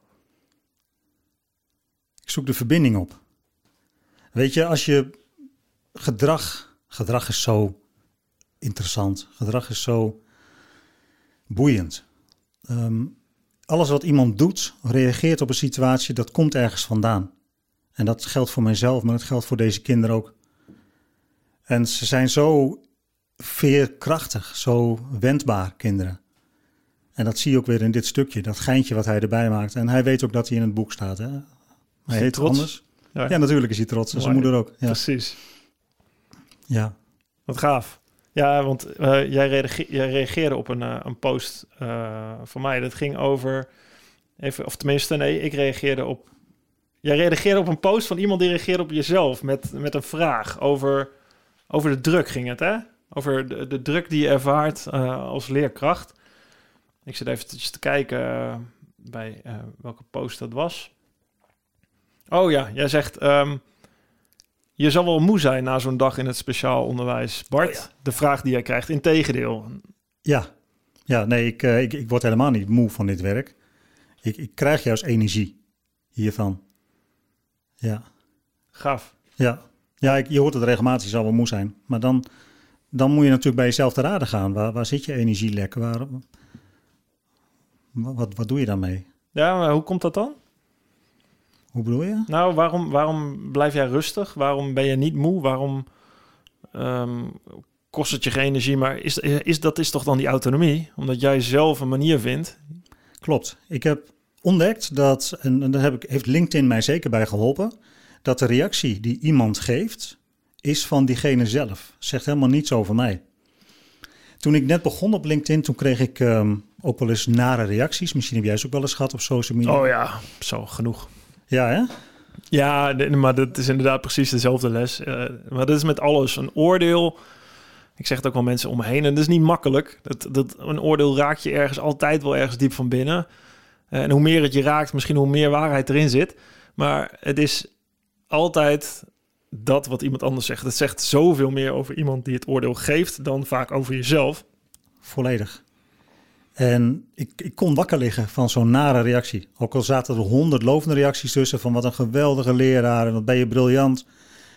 Ik zoek de verbinding op. Weet je, als je gedrag, gedrag is zo interessant, gedrag is zo boeiend. Ehm, alles wat iemand doet, reageert op een situatie, dat komt ergens vandaan. En dat geldt voor mijzelf, maar dat geldt voor deze kinderen ook. En ze zijn zo veerkrachtig, zo wendbaar, kinderen. En dat zie je ook weer in dit stukje, dat geintje wat hij erbij maakt. En hij weet ook dat hij in het boek staat. Hè? Hij heet trots? anders. Ja, natuurlijk is hij trots. En zijn moeder ook. Ja. Precies. ja. Wat gaaf. Ja, want eh, jij, jij reageerde op een, eh, een post eh, van mij. Dat ging over... Even, of tenminste, nee, ik reageerde op... Jij reageerde op een post van iemand die reageerde op jezelf... met, met een vraag over, over de druk ging het, hè? Over de, de druk die je ervaart als leerkracht. Ik zit even te kijken bij welke post dat was. Oh ja, jij zegt... ehm, je zal wel moe zijn na zo'n dag in het speciaal onderwijs. Bart, de vraag die jij krijgt, integendeel. Ja, ja nee, ik, eh, ik, ik word helemaal niet moe van dit werk. Ik, ik krijg juist energie hiervan. Ja, Gaaf. ja. ja ik, je hoort het regelmatig, je zal wel moe zijn. Maar dan, dan moet je natuurlijk bij jezelf te raden gaan. Waar, waar zit je energielek? Waar, wat, wat doe je daarmee? Ja, maar hoe komt dat dan? Hoe bedoel je? Nou, waarom, waarom blijf jij rustig? Waarom ben je niet moe? Waarom ehm, kost het je geen energie? Maar is, is, dat is toch dan die autonomie? Omdat jij zelf een manier vindt. Klopt. Ik heb ontdekt dat, en, en daar heb ik, heeft LinkedIn mij zeker bij geholpen, dat de reactie die iemand geeft, is van diegene zelf. Zegt helemaal niets over mij. Toen ik net begon op LinkedIn, toen kreeg ik ehm, ook wel eens nare reacties. Misschien heb jij ze ook wel eens gehad op social media. Oh ja, zo, genoeg. Ja, hè? Ja, nee, maar dat is inderdaad precies dezelfde les. Eh, maar dat is met alles een oordeel. Ik zeg het ook wel mensen om me heen. En dat is niet makkelijk. Dat, dat, een oordeel raakt je ergens altijd wel ergens diep van binnen. Eh, en hoe meer het je raakt, misschien hoe meer waarheid erin zit. Maar het is altijd dat wat iemand anders zegt. Het zegt zoveel meer over iemand die het oordeel geeft dan vaak over jezelf. Volledig. En ik, ik kon wakker liggen van zo'n nare reactie. Ook al zaten er honderd lovende reacties tussen van wat een geweldige leraar en wat ben je briljant.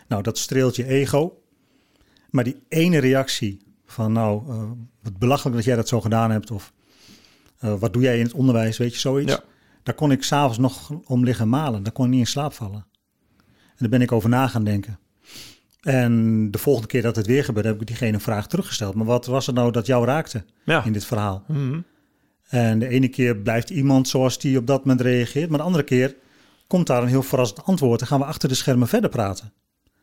Nou, dat streelt je ego. Maar die ene reactie van nou, uh, wat belachelijk dat jij dat zo gedaan hebt of uh, wat doe jij in het onderwijs, weet je, zoiets. Ja. Daar kon ik s'avonds nog om liggen malen. Daar kon ik niet in slaap vallen. En daar ben ik over na gaan denken. En de volgende keer dat het weer gebeurde, heb ik diegene een vraag teruggesteld. Maar wat was er nou dat jou raakte Ja. in dit verhaal? Mhm. En de ene keer blijft iemand zoals die op dat moment reageert. Maar de andere keer komt daar een heel verrassend antwoord. En gaan we achter de schermen verder praten.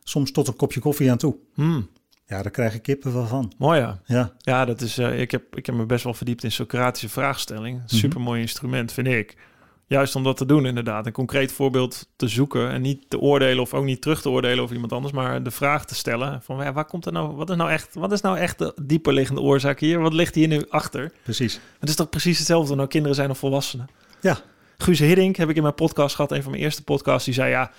Soms tot een kopje koffie aan toe. Mhm. Ja, daar krijg ik kippen wel van. Mooi ja. Ja, Ja, dat is, eh, ik, heb, ik heb me best wel verdiept in Socratische vraagstelling. Mhm. Super mooi instrument, vind ik. Juist om dat te doen, inderdaad. Een concreet voorbeeld te zoeken en niet te oordelen of ook niet terug te oordelen over iemand anders, maar de vraag te stellen van ja, waar komt er nou, wat is nou echt, wat is nou echt de dieperliggende oorzaak hier? Wat ligt hier nu achter? precies. Het is toch precies hetzelfde nou kinderen zijn of volwassenen? Ja, Guus Hiddink heb ik in mijn podcast gehad, een van mijn eerste podcasts, die zei ja,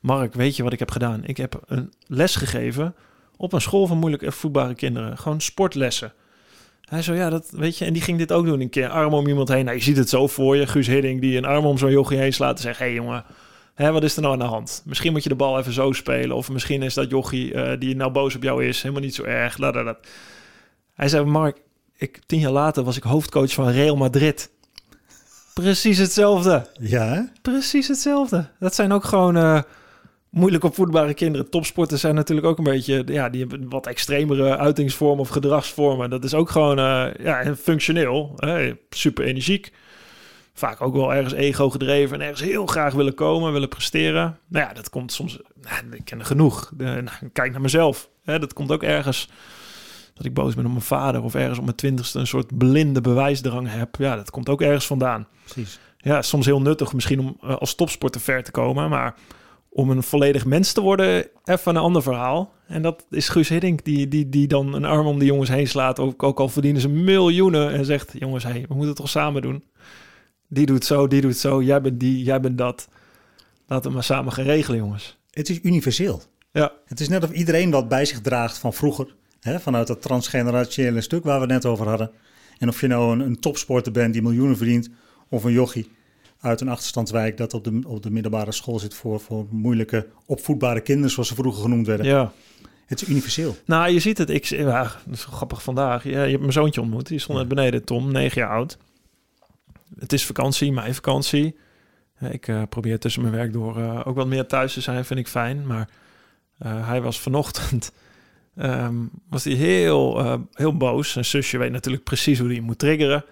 Mark, weet je wat ik heb gedaan? Ik heb een les gegeven op een school van moeilijk voetbare kinderen. Gewoon sportlessen. Hij zo, ja, dat weet je. En die ging dit ook doen. Een keer arm om iemand heen. Nou, je ziet het zo voor je. Guus Hiddink die een arm om zo'n jochie heen slaat en zegt... Hé hey, jongen, hè, wat is er nou aan de hand? Misschien moet je de bal even zo spelen. Of misschien is dat jochie eh, die nou boos op jou is... helemaal niet zo erg. La, la, la. Hij zei, Mark, ik, tien jaar later was ik hoofdcoach van Real Madrid. Precies hetzelfde. ja? Precies hetzelfde. Dat zijn ook gewoon eh, moeilijk opvoedbare kinderen. Topsporters zijn natuurlijk ook een beetje... Ja, die hebben wat extremere uitingsvormen of gedragsvormen. Dat is ook gewoon eh, ja, functioneel. Super energiek. Vaak ook wel ergens ego gedreven. En ergens heel graag willen komen, willen presteren. Nou ja, dat komt soms... Nou, ik ken er genoeg. Nou, kijk naar mezelf. Hè? Dat komt ook ergens... Dat ik boos ben op mijn vader of ergens op mijn twintigste een soort blinde bewijsdrang heb. Ja, dat komt ook ergens vandaan Precies. ja, soms heel nuttig misschien om eh, als topsporter ver te komen. Maar om een volledig mens te worden, even een ander verhaal. En dat is Guus Hiddink, die, die, die dan een arm om die jongens heen slaat. Ook, ook al verdienen ze miljoenen. En zegt, jongens, hey, we moeten het toch samen doen. Die doet zo, die doet zo. Jij bent die, jij bent dat. Laten we maar samen gaan regelen, jongens. Het is universeel. Ja, Het is net of iedereen wat bij zich draagt van vroeger. Hè, vanuit dat transgenerationele stuk waar we net over hadden. En of je nou een, een topsporter bent die miljoenen verdient. Of een jochie uit een achterstandswijk dat op de, op de middelbare school zit voor, voor moeilijke opvoedbare kinderen, zoals ze vroeger genoemd werden. ja. Het is universeel. Nou, je ziet het. Ik, ja, dat is grappig vandaag. Ja, je hebt mijn zoontje ontmoet. Die stond net beneden, Tom, negen jaar oud. Het is vakantie, mijn vakantie. Ik eh, probeer tussen mijn werk door eh, ook wat meer thuis te zijn, vind ik fijn. Maar eh, hij was vanochtend ehm, was hij heel, heel boos. Zijn zusje weet natuurlijk precies hoe hij hem moet triggeren.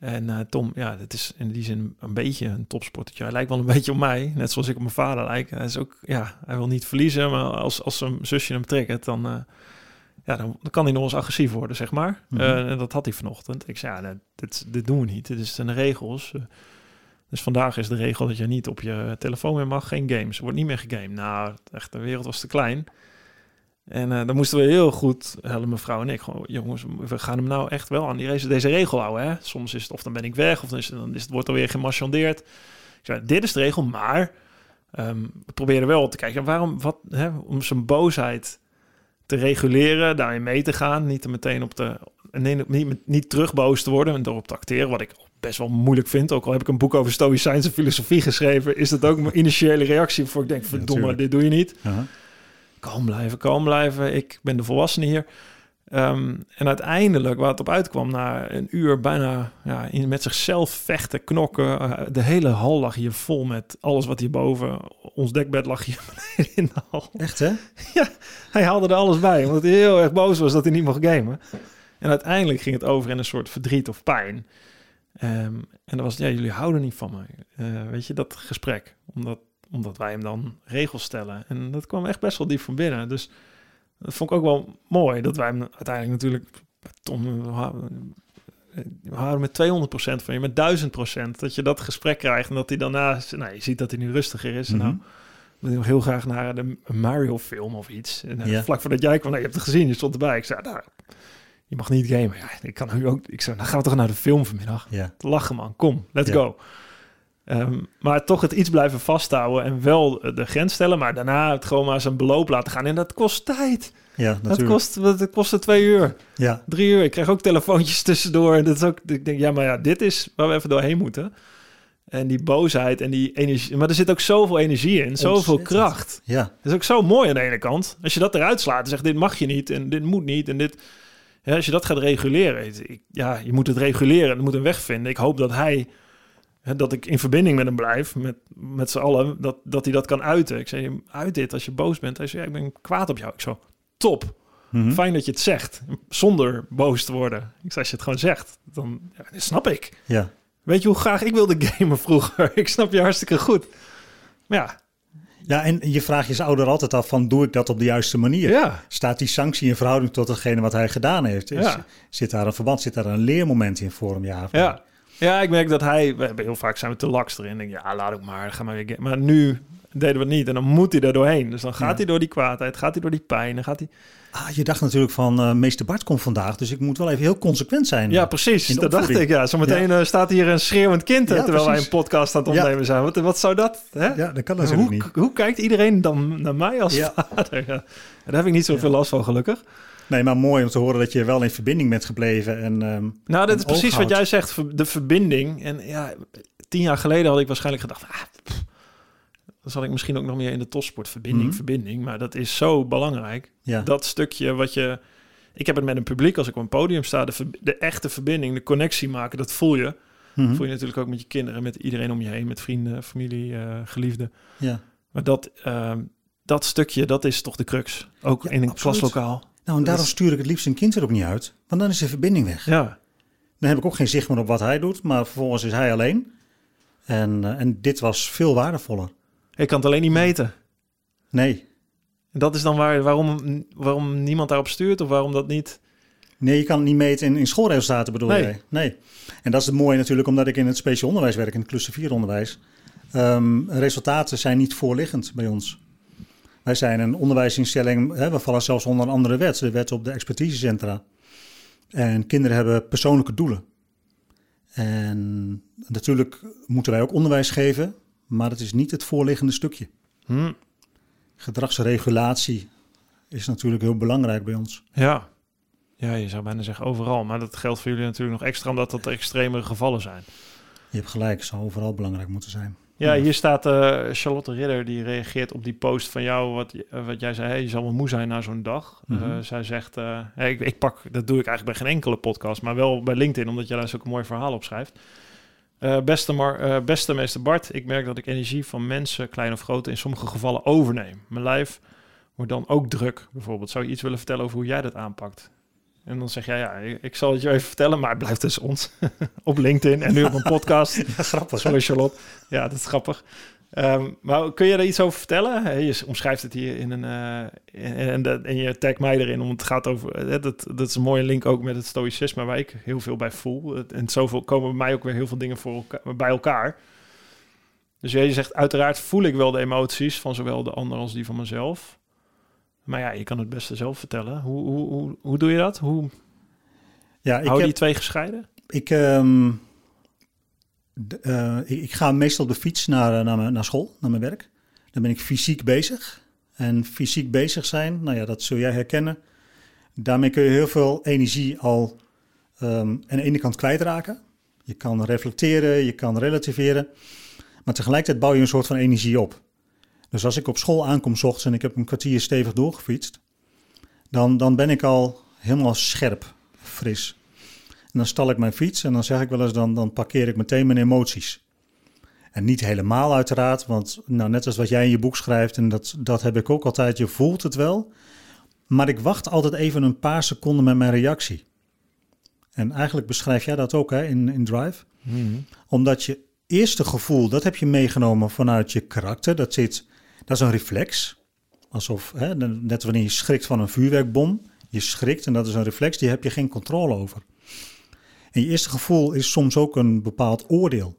En eh, Tom, ja, dat is in die zin een beetje een topsportertje. Hij lijkt wel een beetje op mij, net zoals ik op mijn vader lijk. Hij is ook, ja, hij wil niet verliezen, maar als, als zijn zusje hem triggert, dan, eh, ja, dan, dan kan hij nog eens agressief worden, zeg maar. Mhm. Eh, en dat had hij vanochtend. Ik zei, ja, nou, dit, dit doen we niet. Dit zijn de regels. Dus vandaag is de regel dat je niet op je telefoon meer mag, geen games. Er wordt niet meer gegamed. Nou, echt, de wereld was te klein. En eh, dan moesten we heel goed, Helle mevrouw en ik, gewoon, jongens, we gaan hem nou echt wel aan die deze, deze regel houden. Hè? Soms is het of dan ben ik weg, of dan, is het, dan is het, wordt er weer gemarchandeerd. Ik zei, dit is de regel, maar ehm, we proberen wel te kijken, waarom, wat, hè, om zijn boosheid te reguleren, daarin mee te gaan, niet er meteen op de, nee, niet, niet terug boos te worden en erop te acteren, wat ik best wel moeilijk vind. Ook al heb ik een boek over stoïcijnse filosofie geschreven, is dat ook mijn initiële reactie voor ik denk, verdomme, dit doe je niet Aha. Kalm blijven, kalm blijven. Ik ben de volwassene hier. Ehm, en uiteindelijk, waar het op uitkwam, na een uur bijna ja, in, met zichzelf vechten, knokken. eh, de hele hal lag hier vol met alles wat hierboven. Ons dekbed lag hier beneden in de hal. Echt hè? Hij haalde er alles bij, omdat hij heel erg boos was dat hij niet mocht gamen. En uiteindelijk ging het over in een soort verdriet of pijn. Ehm, en dan was ja, jullie houden niet van mij. Eh, weet je, dat gesprek. Omdat, omdat wij hem dan regels stellen. En dat kwam echt best wel diep van binnen. Dus dat vond ik ook wel mooi. Dat wij hem uiteindelijk natuurlijk... Tom, we houden- met 200% van je, met 1000%. Dat je dat gesprek krijgt en dat hij daarna... Nou, je ziet dat hij nu rustiger is. En nou, Mhm. wil nog heel graag naar de Mario-film of iets. En eh, Ja. vlak voordat jij kwam, nou, je hebt het gezien, je stond erbij. Ik zei, nou, je mag niet gamen. Ja, ik kan nu ook. Ik zei, nou gaan we toch naar de film vanmiddag. Ja. Lachen man, kom, let's Ja. go. Ehm, maar toch het iets blijven vasthouden en wel de grens stellen. Maar daarna het gewoon maar zijn beloop laten gaan. En dat kost tijd. Ja, Dat natuurlijk. kost, dat kostte twee uur, Ja, drie uur. Ik krijg ook telefoontjes tussendoor. En dat is ook, ik denk, ja, maar ja, dit is waar we even doorheen moeten. En die boosheid en die energie. Maar er zit ook zoveel energie in, zoveel Ontzettend. kracht. ja, Dat is ook zo mooi aan de ene kant. Als je dat eruit slaat en zegt, dit mag je niet en dit moet niet en dit... Ja, als je dat gaat reguleren, ik- ja, je moet het reguleren, je moet een weg vinden. Ik hoop dat hij, dat ik in verbinding met hem blijf, met, met z'n allen, dat, dat hij dat kan uiten. Ik zei, uit dit als je boos bent. Hij zei, ja, ik ben kwaad op jou. Ik zo, top, Mhm. fijn dat je het zegt, zonder boos te worden. Ik zei, als je het gewoon zegt, dan ja, snap ik. ja. Weet je hoe graag ik wilde gamen vroeger? ik snap je hartstikke goed. Maar ja, Ja, en je vraagt je ouder altijd af van, doe ik dat op de juiste manier? ja, Staat die sanctie in verhouding tot hetgene wat hij gedaan heeft? Is- Ja. Zit daar een verband, zit daar een leermoment in voor hem? Ja? Ja. Ja, ik merk dat hij... We hebben heel vaak zijn we te laks erin. Denk, ja, laat ook maar. Ga maar weer. Maar nu deden we het niet. En dan moet hij er doorheen. Dus dan gaat Ja. hij door die kwaadheid. Gaat hij door die pijn. Dan gaat hij... Ah, je dacht natuurlijk van, eh, meester Bart komt vandaag, dus ik moet wel even heel consequent zijn. Ja, precies. Dat dacht ik. Ja, zometeen eh, staat hier een schreeuwend kind... Ja, terwijl wij een podcast aan het Ja. opnemen zijn. Wat, wat zou dat... Hè? Ja, dat kan natuurlijk hoe, niet. hoe kijkt iedereen dan naar mij als Ja. vader? Ja. Daar heb ik niet zoveel last van, gelukkig. Nee, maar mooi om te horen dat je wel in verbinding bent gebleven. En, ehm, Nou, dat is precies wat jij zegt, de verbinding. En ja, tien jaar geleden had ik waarschijnlijk gedacht, ah, pff, dan zat ik misschien ook nog meer in de topsport. Verbinding, Mhm. verbinding. Maar dat is zo belangrijk. ja. Dat stukje wat je... Ik heb het met een publiek, als ik op een podium sta, de, echte verbinding, de connectie maken, dat voel je. Mhm. Voel je natuurlijk ook met je kinderen, met iedereen om je heen, met vrienden, familie, eh, geliefden. ja. Maar dat, ehm, dat stukje, dat is toch de crux. Ook Ja, in een absoluut. klaslokaal. Nou, en daarom stuur ik het liefst een kind er ook niet uit. Want dan is de verbinding weg. Ja, Dan heb ik ook geen zicht meer op wat hij doet, maar vervolgens is hij alleen. En, eh, en dit was veel waardevoller. ik kan het alleen niet meten. Nee, En dat is dan waar, waarom, waarom niemand daarop stuurt of waarom dat niet... nee je kan het niet meten in, in schoolresultaten bedoel Nee. jij? Nee. En dat is het mooie natuurlijk, omdat ik in het speciaal onderwijs werk, in het cluster 4 onderwijs. Ehm, resultaten zijn niet voorliggend bij ons. Wij zijn een onderwijsinstelling, hè, we vallen zelfs onder een andere wet, de wet op de expertisecentra. En kinderen hebben persoonlijke doelen. En natuurlijk moeten wij ook onderwijs geven, maar het is niet het voorliggende stukje. Hm, Gedragsregulatie is natuurlijk heel belangrijk bij ons. ja. ja, je zou bijna zeggen overal. Maar dat geldt voor jullie natuurlijk nog extra omdat dat extremere gevallen zijn. Je hebt gelijk, het zou overal belangrijk moeten zijn. Ja, hier staat eh, Charlotte Ridder, die reageert op die post van jou, wat, eh, wat jij zei, hey, je zal wel moe zijn na zo'n dag. Eh, zij zegt, hey, ik, ik pak, dat doe ik eigenlijk bij geen enkele podcast, maar wel bij LinkedIn, omdat je daar zulke mooie verhalen op schrijft. Beste, Mar, beste meester Bart, ik merk dat ik energie van mensen, klein of groot, in sommige gevallen overneem. Mijn lijf wordt dan ook druk, bijvoorbeeld. Zou je iets willen vertellen over hoe jij dat aanpakt? En dan zeg jij, ja, ik, zal het je even vertellen, maar het blijft tussen ons. op LinkedIn en nu op een podcast. Ja, grappig. Sorry Charlotte. Ja, dat is grappig. Ehm, maar kun je daar iets over vertellen? Je omschrijft het hier in een... eh, en, en, dat- en je tagt mij erin, om het gaat over... dat, dat is een mooie link ook met het stoïcisme, waar ik heel veel bij voel. En zoveel komen bij mij ook weer heel veel dingen voor elkaar, bij elkaar. Dus je zegt, uiteraard voel ik wel de emoties van zowel de ander als die van mezelf. Maar ja, je kan het beste zelf vertellen. Hoe, hoe, hoe, hoe doe je dat? Hoe Ja, ik, hou je heb, die twee gescheiden? ik, ehm, eh, ik, ik ga meestal op de fiets naar, eh, naar, mijn, naar school, naar mijn werk. Dan ben ik fysiek bezig. En fysiek bezig zijn, nou ja, dat zul jij herkennen. Daarmee kun je heel veel energie al ehm, aan de ene kant kwijtraken. Je kan reflecteren, je kan relativeren. Maar tegelijkertijd bouw je een soort van energie op. Dus als ik op school aankom 's ochtends en ik heb een kwartier stevig doorgefietst, dan, dan ben ik al helemaal scherp, fris. En dan stal ik mijn fiets en dan zeg ik wel eens, dan, dan parkeer ik meteen mijn emoties. En niet helemaal uiteraard, want nou, net als wat jij in je boek schrijft, en dat, dat heb ik ook altijd, je voelt het wel. Maar ik wacht altijd even een paar seconden met mijn reactie. En eigenlijk beschrijf jij dat ook hè, in, in Drive. Omdat je eerste gevoel, dat heb je meegenomen vanuit je karakter. Dat, zit, dat is een reflex. Alsof, hè, net wanneer je schrikt van een vuurwerkbom. Je schrikt en dat is een reflex, die heb je geen controle over. En je eerste gevoel is soms ook een bepaald oordeel.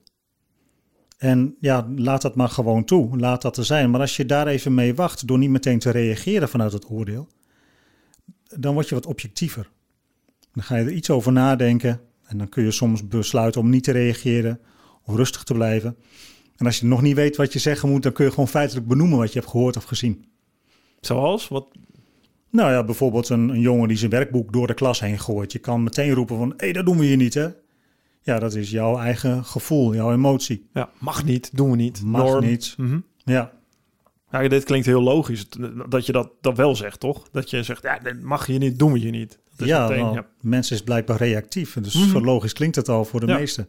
En ja, laat dat maar gewoon toe. Laat dat er zijn. Maar als je daar even mee wacht, door niet meteen te reageren vanuit het oordeel, dan word je wat objectiever. Dan ga je er iets over nadenken. En dan kun je soms besluiten om niet te reageren of rustig te blijven. En als je nog niet weet wat je zeggen moet, dan kun je gewoon feitelijk benoemen wat je hebt gehoord of gezien. Zoals? Wat? Nou ja, bijvoorbeeld een, een jongen die zijn werkboek door de klas heen gooit. Je kan meteen roepen van, hé, hey, dat doen we hier niet, hè? Ja, dat is jouw eigen gevoel, jouw emotie. Ja, mag niet, doen we niet. Mag Norm. niet. Mhm. Ja, Ja, dit klinkt heel logisch dat je dat, dat wel zegt, toch? Dat je zegt, ja, dat mag je niet, doen we je niet. Ja, meteen, nou, ja. mensen is blijkbaar reactief. Dus zo logisch klinkt het al voor de Ja. meesten.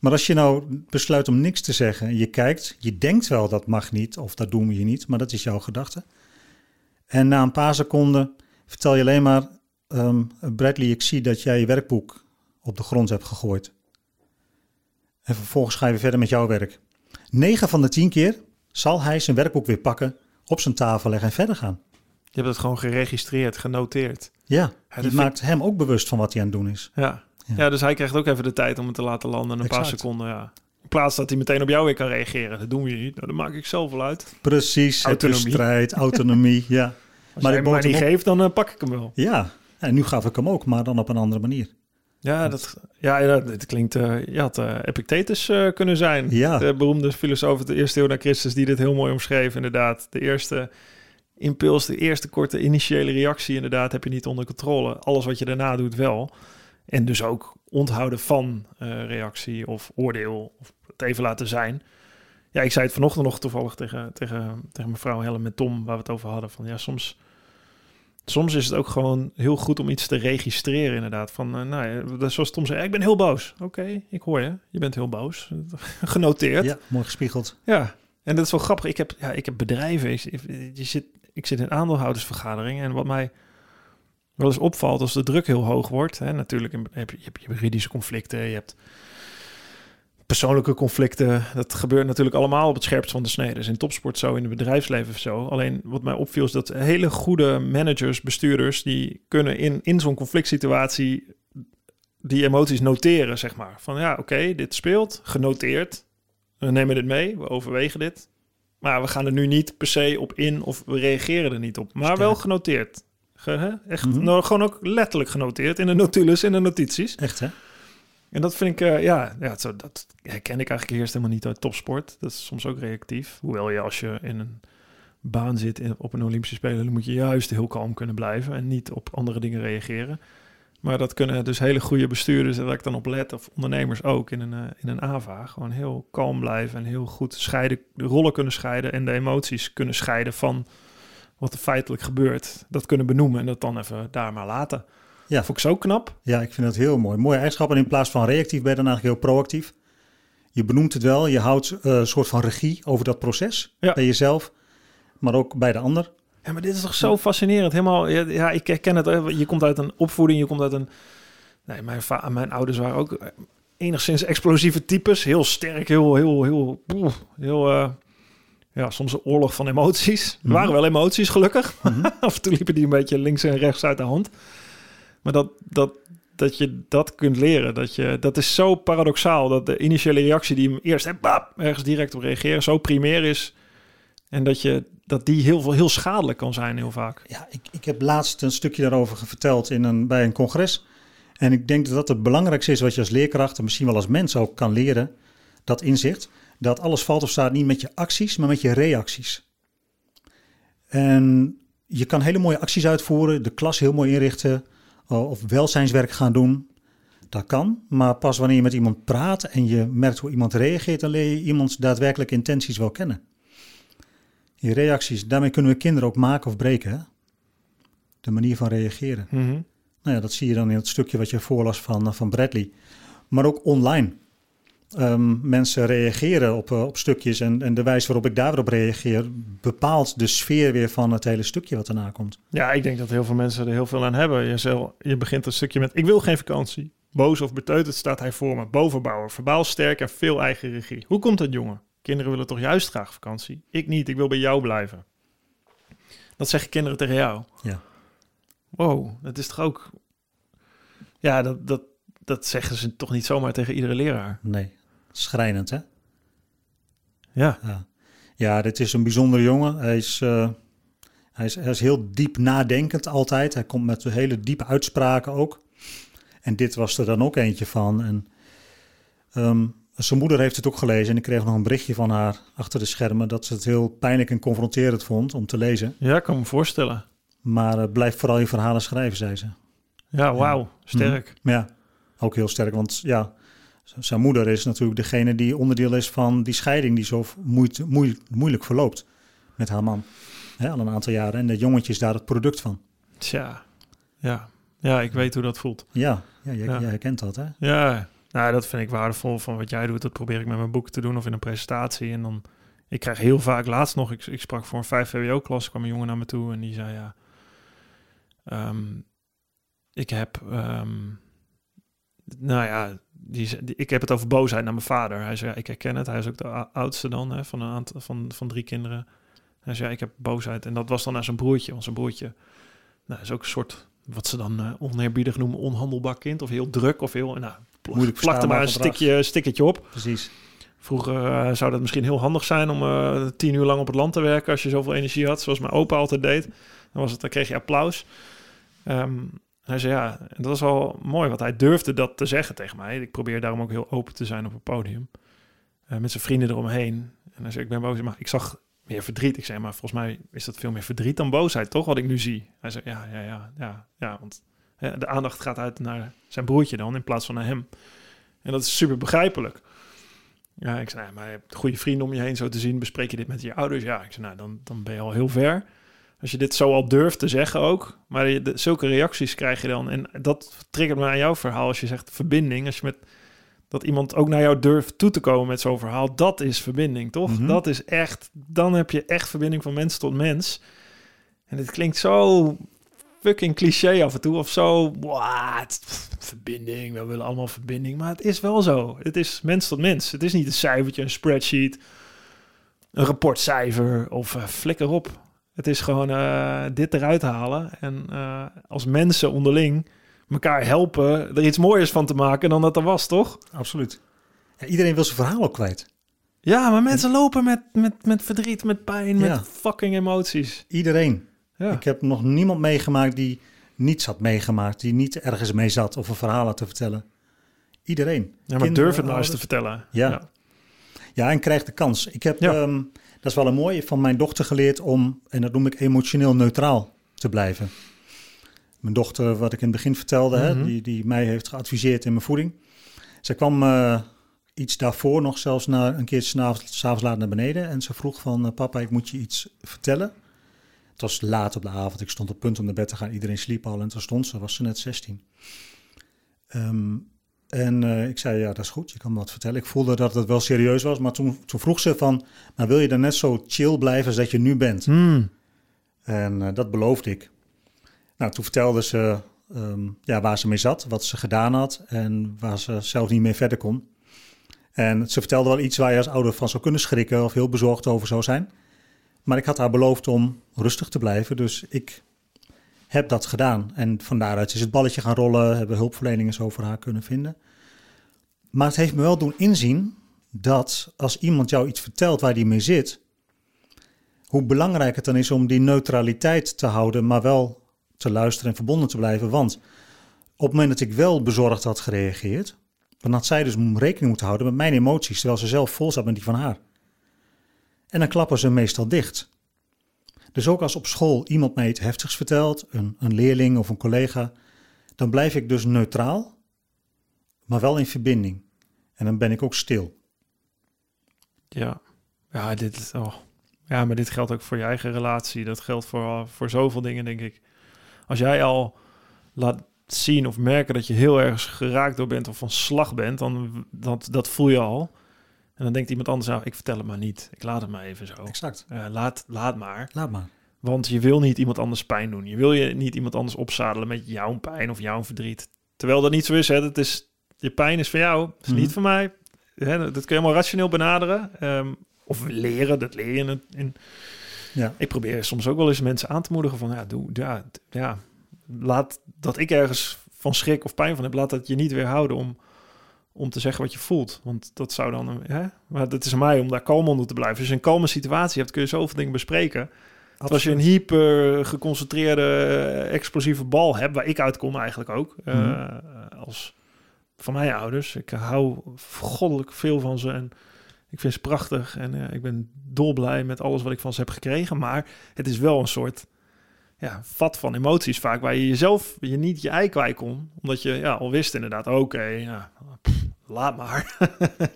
Maar als je nou besluit om niks te zeggen en je kijkt, je denkt wel dat mag niet of dat doen we je niet, maar dat is jouw gedachte. En na een paar seconden vertel je alleen maar, ehm, Bradley, ik zie dat jij je werkboek op de grond hebt gegooid. En vervolgens ga je weer verder met jouw werk. 9 van de 10 keer zal hij zijn werkboek weer pakken, op zijn tafel leggen en verder gaan. Je hebt het gewoon geregistreerd, genoteerd. Ja, vind maakt hem ook bewust van wat hij aan het doen is. Ja. Ja. Ja. dus hij krijgt ook even de tijd om het te laten landen. Een paar seconden, ja. In plaats dat hij meteen op jou weer kan reageren. Dat doen we niet. Nou, dat maak ik zelf wel uit. Precies, Autonomie. strijd, autonomie, ja. Als Maar niet hem op- geeft, dan eh, pak ik hem wel. Ja, en nu gaf ik hem ook, maar dan op een andere manier. Ja, dat, ja, dit klinkt... eh je had eh, Epictetus kunnen zijn. Ja. De beroemde filosoof uit de eerste eeuw na Christus... die dit heel mooi omschreef, inderdaad. De eerste impuls, de eerste korte initiële reactie... inderdaad, heb je niet onder controle. Alles wat je daarna doet wel. En dus ook onthouden van eh, reactie of oordeel... of het even laten zijn... Ja, ik zei het vanochtend nog toevallig tegen, tegen, tegen mevrouw Helen met Tom... waar we het over hadden. Van ja, soms... Soms is het ook gewoon heel goed om iets te registreren, inderdaad. Van, eh, nou ja, dat- zoals Tom zei, ik ben heel boos. Oké, ik hoor je. Je bent heel boos. Genoteerd. Ja. Ja, mooi gespiegeld. en dat is wel grappig. Ik heb, ja, ik heb bedrijven. Ik, je zit, ik zit in aandeelhoudersvergaderingen. En wat mij wel eens opvalt als de druk heel hoog wordt. Hè, natuurlijk heb je, je hebt juridische conflicten. Je hebt persoonlijke conflicten. Dat gebeurt natuurlijk allemaal op het scherpst van de snede. Dus in topsport zo, in het bedrijfsleven zo. Alleen wat mij opviel is dat hele goede managers, bestuurders... die kunnen in, in zo'n conflict situatie die emoties noteren, zeg maar. Van ja, oké, dit speelt, genoteerd. We nemen dit mee, we overwegen dit. Maar we gaan er nu niet per se op in of we reageren er niet op. Maar wel genoteerd. Ge-? Echt, Mhm. nou, gewoon ook letterlijk genoteerd in de notules, in de notities. Echt, hè? En dat vind ik, eh, ja, ja zo, dat herken ik eigenlijk eerst helemaal niet uit topsport. Dat is soms ook reactief. Hoewel je als je in een baan zit in, op een Olympische Spelen, dan moet je juist heel kalm kunnen blijven en niet op andere dingen reageren. Maar dat kunnen dus hele goede bestuurders, en waar ik dan op let, of ondernemers ook in een, eh, in een AVA, gewoon heel kalm blijven en heel goed scheiden, de rollen kunnen scheiden en de emoties kunnen scheiden van wat er feitelijk gebeurt. Dat kunnen benoemen en dat dan even daar maar laten. Ja. Vond ik zo knap. Ja, ik vind dat heel mooi. Mooie eigenschappen. En in plaats van reactief ben je dan eigenlijk heel proactief. Je benoemt het wel. Je houdt eh, een soort van regie over dat proces. Ja. Bij jezelf, maar ook bij de ander. Ja, maar dit is toch zo fascinerend. Helemaal, ja, ja, ik herken het. hè. Je komt uit een opvoeding, je komt uit een... Nee, mijn, mijn ouders waren ook eh, enigszins explosieve types. Heel sterk, heel, heel, heel, heel... eh, ja, soms een oorlog van emoties. Er Mhm. waren wel emoties, gelukkig. Mhm. Af en toe liepen die een beetje links en rechts uit de hand. Maar dat, dat, dat je dat kunt leren, dat, je, dat is zo paradoxaal. Dat de initiële reactie die hem eerst hebt, bap, ergens direct op reageren, zo primair is. En dat, je, dat die heel, veel, heel schadelijk kan zijn, heel vaak. Ja, ik, ik heb laatst een stukje daarover verteld in een, bij een congres. En ik denk dat dat het belangrijkste is wat je als leerkracht en misschien wel als mens ook kan leren. Dat inzicht. Dat alles valt of staat niet met je acties, maar met je reacties. En je kan hele mooie acties uitvoeren, de klas heel mooi inrichten of welzijnswerk gaan doen. Dat kan, maar pas wanneer je met iemand praat en je merkt hoe iemand reageert, dan leer je iemands daadwerkelijke intenties wel kennen. Je reacties, daarmee kunnen we kinderen ook maken of breken. Hè? De manier van reageren. Nou ja, dat zie je dan in het stukje wat je voorlas van, eh, van Bradley. Maar ook online. Ehm, mensen reageren op, eh, op stukjes en, en de wijze waarop ik daar weer op reageer bepaalt de sfeer weer van het hele stukje wat erna komt. Ja, ik denk dat heel veel mensen er heel veel aan hebben. Je, je begint een stukje met, ik wil geen vakantie. Boos of beteuterd staat hij voor me. Bovenbouwer, verbaal sterk en veel eigen regie. Hoe komt dat, jongen? Kinderen willen toch juist graag vakantie? Ik niet, ik wil bij jou blijven. Dat zeggen kinderen tegen jou. Ja. Wow, dat is toch ook... Ja, dat, dat, dat zeggen ze toch niet zomaar tegen iedere leraar. Nee, schrijnend hè? Ja, Ja, ja dit is een bijzondere jongen. Hij is, eh, hij, is, hij is heel diep nadenkend altijd. Hij komt met hele diepe uitspraken ook. En dit was er dan ook eentje van. En, ehm, zijn moeder heeft het ook gelezen en ik kreeg nog een berichtje van haar achter de schermen dat ze het heel pijnlijk en confronterend vond om te lezen. Ja, ik kan me voorstellen. Maar uh, blijf vooral je verhalen schrijven, zei ze. Ja, wauw, sterk. Mm, ja, ook heel sterk, want ja, zijn moeder is natuurlijk degene die onderdeel is van die scheiding die zo moeilijk verloopt met haar man. Al een aantal jaren. En dat jongetje is daar het product van. Tja, ja. Ja, ik weet hoe dat voelt. Ja, ja, jij, ja. jij herkent dat, hè? Ja, nou, dat vind ik waardevol van wat jij doet. Dat probeer ik met mijn boek te doen of in een presentatie. En dan, ik krijg heel vaak, laatst nog, ik, ik sprak voor een 5 VWO-klas, kwam een jongen naar me toe en die zei, ja, ehm, ik heb, um, nou ja, die, ik heb het over boosheid naar mijn vader. Hij zei, ja, ik herken het. Hij is ook de oudste dan hè, van een aantal van, van drie kinderen. Hij zei, ja, ik heb boosheid. En dat was dan naar zijn broertje, want zijn broertje, nou, is ook een soort, wat ze dan uh, oneerbiedig noemen, onhandelbaar kind. Of heel druk, of heel, nou, moeilijk plakte maar een stikje, stickertje op. Precies. Vroeger uh, zou dat misschien heel handig zijn om uh, tien uur lang op het land te werken als je zoveel energie had, zoals mijn opa altijd deed. Dan, was het, dan kreeg je applaus. Um, hij zei ja, dat was wel mooi, want hij durfde dat te zeggen tegen mij. Ik probeer daarom ook heel open te zijn op het podium. Uh, met zijn vrienden eromheen. En hij zei, ik ben boos, maar ik zag meer verdriet. Ik zei, maar volgens mij is dat veel meer verdriet dan boosheid, toch? Wat ik nu zie. Hij zei, ja, ja, ja, ja, ja want de aandacht gaat uit naar zijn broertje dan in plaats van naar hem. En dat is super begrijpelijk. Ja, ik zei, maar je hebt goede vrienden om je heen zo te zien. Bespreek je dit met je ouders? Ja, ik zei, nou, dan, dan ben je al heel ver. Als je dit zo al durft te zeggen ook. Maar je, de, zulke reacties krijg je dan. En dat triggert me aan jouw verhaal. Als je zegt verbinding. Als je met dat iemand ook naar jou durft toe te komen met zo'n verhaal. Dat is verbinding, toch? Mhm. Dat is echt. Dan heb je echt verbinding van mens tot mens. En het klinkt zo fucking cliché af en toe. Of zo, wat? Verbinding, we willen allemaal verbinding. Maar het is wel zo. Het is mens tot mens. Het is niet een cijfertje, een spreadsheet, een rapportcijfer of uh, flikker op. Het is gewoon uh, dit eruit halen. En uh, als mensen onderling elkaar helpen er iets mooiers van te maken dan dat er was, toch? Absoluut. Ja, iedereen wil zijn verhaal ook kwijt. Ja, maar mensen lopen met, met, met verdriet, met pijn, ja. met fucking emoties. Iedereen. Ja. Ik heb nog niemand meegemaakt die niets had meegemaakt, die niet ergens mee zat of een verhaal had te vertellen. Iedereen. Ja, maar durf het nou eens te vertellen. Ja. ja. ja. en krijg de kans. Ik heb, um, dat is wel een mooie, van mijn dochter geleerd om, en dat noem ik emotioneel neutraal te blijven. Mijn dochter, wat ik in het begin vertelde, hè, mhm. die, die mij heeft geadviseerd in mijn voeding. Zij kwam uh, iets daarvoor nog zelfs naar, een keer s'avonds laat naar beneden. En ze vroeg van, uh, papa, ik moet je iets vertellen. Het was laat op de avond. Ik stond op punt om naar bed te gaan. Iedereen sliep al en toen stond ze, was ze net 16. Um, ehm, en uh, ik zei, ja, dat is goed, je kan me wat vertellen. Ik voelde dat het wel serieus was, maar toen, toen vroeg ze van... maar wil je dan net zo chill blijven als dat je nu bent? Hmm. En uh, dat beloofde ik. Nou, toen vertelde ze um, ja, waar ze mee zat, wat ze gedaan had... en waar ze zelf niet meer verder kon. En ze vertelde wel iets waar je als ouder van zou kunnen schrikken... of heel bezorgd over zou zijn... Maar ik had haar beloofd om rustig te blijven, dus ik heb dat gedaan. En van daaruit is het balletje gaan rollen, hebben hulpverleningen zo voor haar kunnen vinden. Maar het heeft me wel doen inzien dat als iemand jou iets vertelt waar die mee zit, hoe belangrijk het dan is om die neutraliteit te houden, maar wel te luisteren en verbonden te blijven. Want op het moment dat ik wel bezorgd had gereageerd, dan had zij dus rekening moeten houden met mijn emoties, terwijl ze zelf vol zat met die van haar. En dan klappen ze meestal dicht. Dus ook als op school iemand mij iets heftigs vertelt, een, een leerling of een collega, dan blijf ik dus neutraal, maar wel in verbinding. En dan ben ik ook stil. Ja, ja, dit, oh. ja maar dit geldt ook voor je eigen relatie. Dat geldt voor, voor zoveel dingen, denk ik. Als jij al laat zien of merken dat je heel erg geraakt door bent of van slag bent, dan dat, dat voel je al. En dan denkt iemand anders, nou, ik vertel het maar niet. Ik laat het maar even zo. Exact. Uh, laat, laat maar. Laat maar. Want je wil niet iemand anders pijn doen. Je wil je niet iemand anders opzadelen met jouw pijn of jouw verdriet. Terwijl dat niet zo is. Hè. Dat is je pijn is van jou, is niet mhm. van mij. Hè, dat kun je helemaal rationeel benaderen. Um, of leren, dat leer je in, in. Ja. Ik probeer soms ook wel eens mensen aan te moedigen van, ja, doe, ja, ja, laat dat ik ergens van schrik of pijn van heb, laat dat je niet weerhouden om om te zeggen wat je voelt. Want dat zou dan... Hè? Maar het is aan mij om daar kalm onder te blijven. Als je een kalme situatie hebt, kun je zoveel dingen bespreken. Als je een hyper geconcentreerde, explosieve bal hebt, waar ik uitkom eigenlijk ook, mm als, van mijn ouders. Ik hou goddelijk veel van ze en ik vind ze prachtig. En eh, ik ben dolblij met alles wat ik van ze heb gekregen. Maar het is wel een soort ja, vat van emoties vaak waar je jezelf je niet je ei kwijt kon. Omdat je ja, al wist inderdaad, oké, ja, pff, laat maar.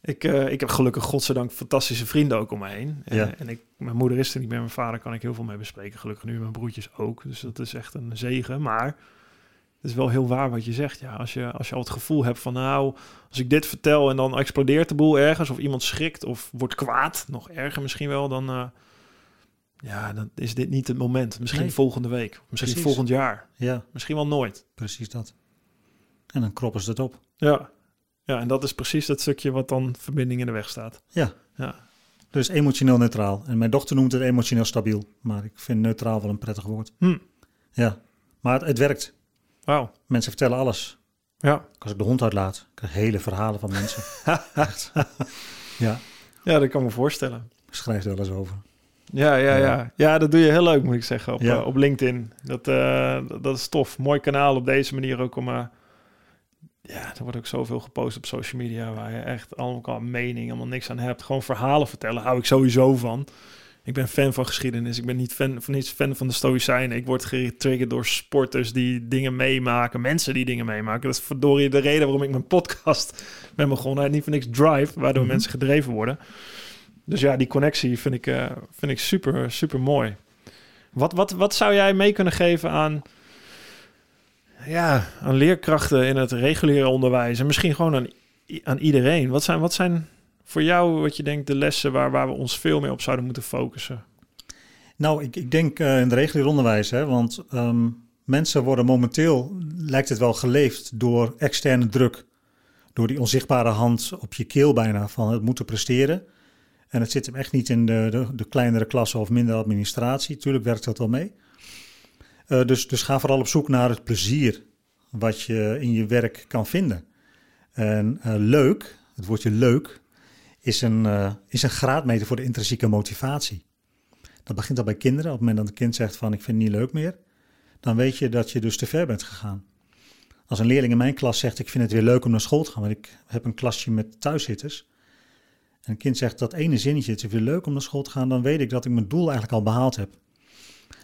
ik, eh, ik heb gelukkig godzijdank fantastische vrienden ook om me heen. Eh, en ik, mijn moeder is er niet meer, mijn vader kan ik heel veel mee bespreken. Gelukkig nu, mijn broertjes ook. Dus dat is echt een zegen. Maar het is wel heel waar wat je zegt. Ja, als je, als je al het gevoel hebt van nou, als ik dit vertel en dan explodeert de boel ergens, of iemand schrikt of wordt kwaad, nog erger misschien wel, dan, eh, ja, dan is dit niet het moment. Misschien Nee. volgende week, misschien Precies. volgend jaar, Ja, misschien wel nooit. precies dat. En dan kroppen ze het op. Ja. ja, en dat is precies dat stukje wat dan verbinding in de weg staat. Ja. Ja, Dus emotioneel neutraal. En mijn dochter noemt het emotioneel stabiel. Maar ik vind neutraal wel een prettig woord. Hm. Ja, maar het, het werkt. wauw. Mensen vertellen alles. Ja. Als ik de hond uitlaat, ik krijg hele verhalen van mensen. Echt. Ja, ja, dat kan ik me voorstellen. ik schrijf er wel eens over. Ja, ja, Ja. ja. Dat doe je heel leuk, moet ik zeggen, op, Ja. eh, op LinkedIn. Dat, eh, dat- dat is tof. Mooi kanaal op deze manier ook om... eh, ja, er wordt ook zoveel gepost op social media... waar je echt allemaal mening, helemaal niks aan hebt. Gewoon verhalen vertellen, hou ik sowieso van. Ik ben fan van geschiedenis. Ik ben niet fan van niets fan van de Stoïcijnen. Ik word getriggerd door sporters die dingen meemaken. Mensen die dingen meemaken. Dat is verdorie de reden waarom ik mijn podcast ben begonnen. En niet voor niks Drive, waardoor Mhm. mensen gedreven worden. Dus ja, die connectie vind ik, eh, vind ik super, super mooi. Wat, wat, wat zou jij mee kunnen geven aan, ja, aan leerkrachten in het reguliere onderwijs? En misschien gewoon aan, aan iedereen. Wat zijn, wat zijn voor jou, wat je denkt, de lessen waar, waar we ons veel meer op zouden moeten focussen? Nou, ik, ik denk eh, in het regulier onderwijs, hè, want ehm, mensen worden momenteel, lijkt het wel geleefd door externe druk. Door die onzichtbare hand op je keel bijna van het moeten presteren. En het zit hem echt niet in de, de, de kleinere klassen of minder administratie. Tuurlijk werkt dat wel mee. Eh, dus, dus ga vooral op zoek naar het plezier wat je in je werk kan vinden. En eh, leuk, het woordje leuk, is een, eh, is een graadmeter voor de intrinsieke motivatie. Dat begint al bij kinderen. Op het moment dat een kind zegt van ik vind het niet leuk meer, dan weet je dat je dus te ver bent gegaan. Als een leerling in mijn klas zegt ik vind het weer leuk om naar school te gaan, want ik heb een klasje met thuiszitters. En een kind zegt dat ene zinnetje, het is weer leuk om naar school te gaan, dan weet ik dat ik mijn doel eigenlijk al behaald heb.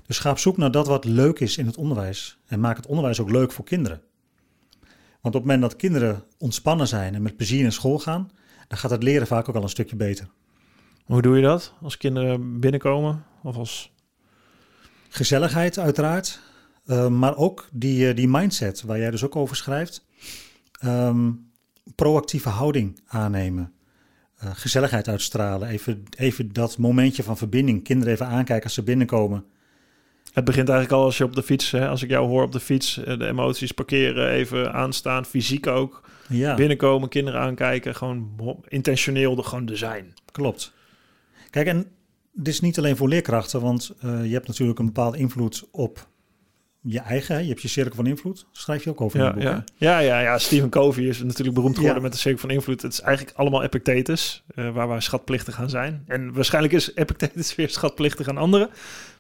Dus ga op zoek naar dat wat leuk is in het onderwijs. En maak het onderwijs ook leuk voor kinderen. Want op het moment dat kinderen ontspannen zijn en met plezier naar school gaan, dan gaat het leren vaak ook al een stukje beter. Hoe doe je dat als kinderen binnenkomen? Of als... Gezelligheid uiteraard, eh, maar ook die, eh, die mindset waar jij dus ook over schrijft. Ehm, proactieve houding aannemen. Eh, gezelligheid uitstralen. Even, even dat momentje van verbinding. Kinderen even aankijken als ze binnenkomen. Het begint eigenlijk al als je op de fiets, hè, als ik jou hoor op de fiets, eh, de emoties parkeren, even aanstaan, fysiek ook. Ja, Binnenkomen, kinderen aankijken, gewoon intentioneel er gewoon er zijn. klopt. Kijk, en dit is niet alleen voor leerkrachten, want eh, je hebt natuurlijk een bepaalde invloed op je eigen. hè. Je hebt je cirkel van invloed. Schrijf je ook over in Ja, het boek. ja. ja, ja, ja. Stephen Covey is natuurlijk beroemd geworden Ja. met de cirkel van invloed. Het is eigenlijk allemaal Epictetus, eh, waar wij schatplichtig aan zijn. En waarschijnlijk is Epictetus weer schatplichtig aan anderen.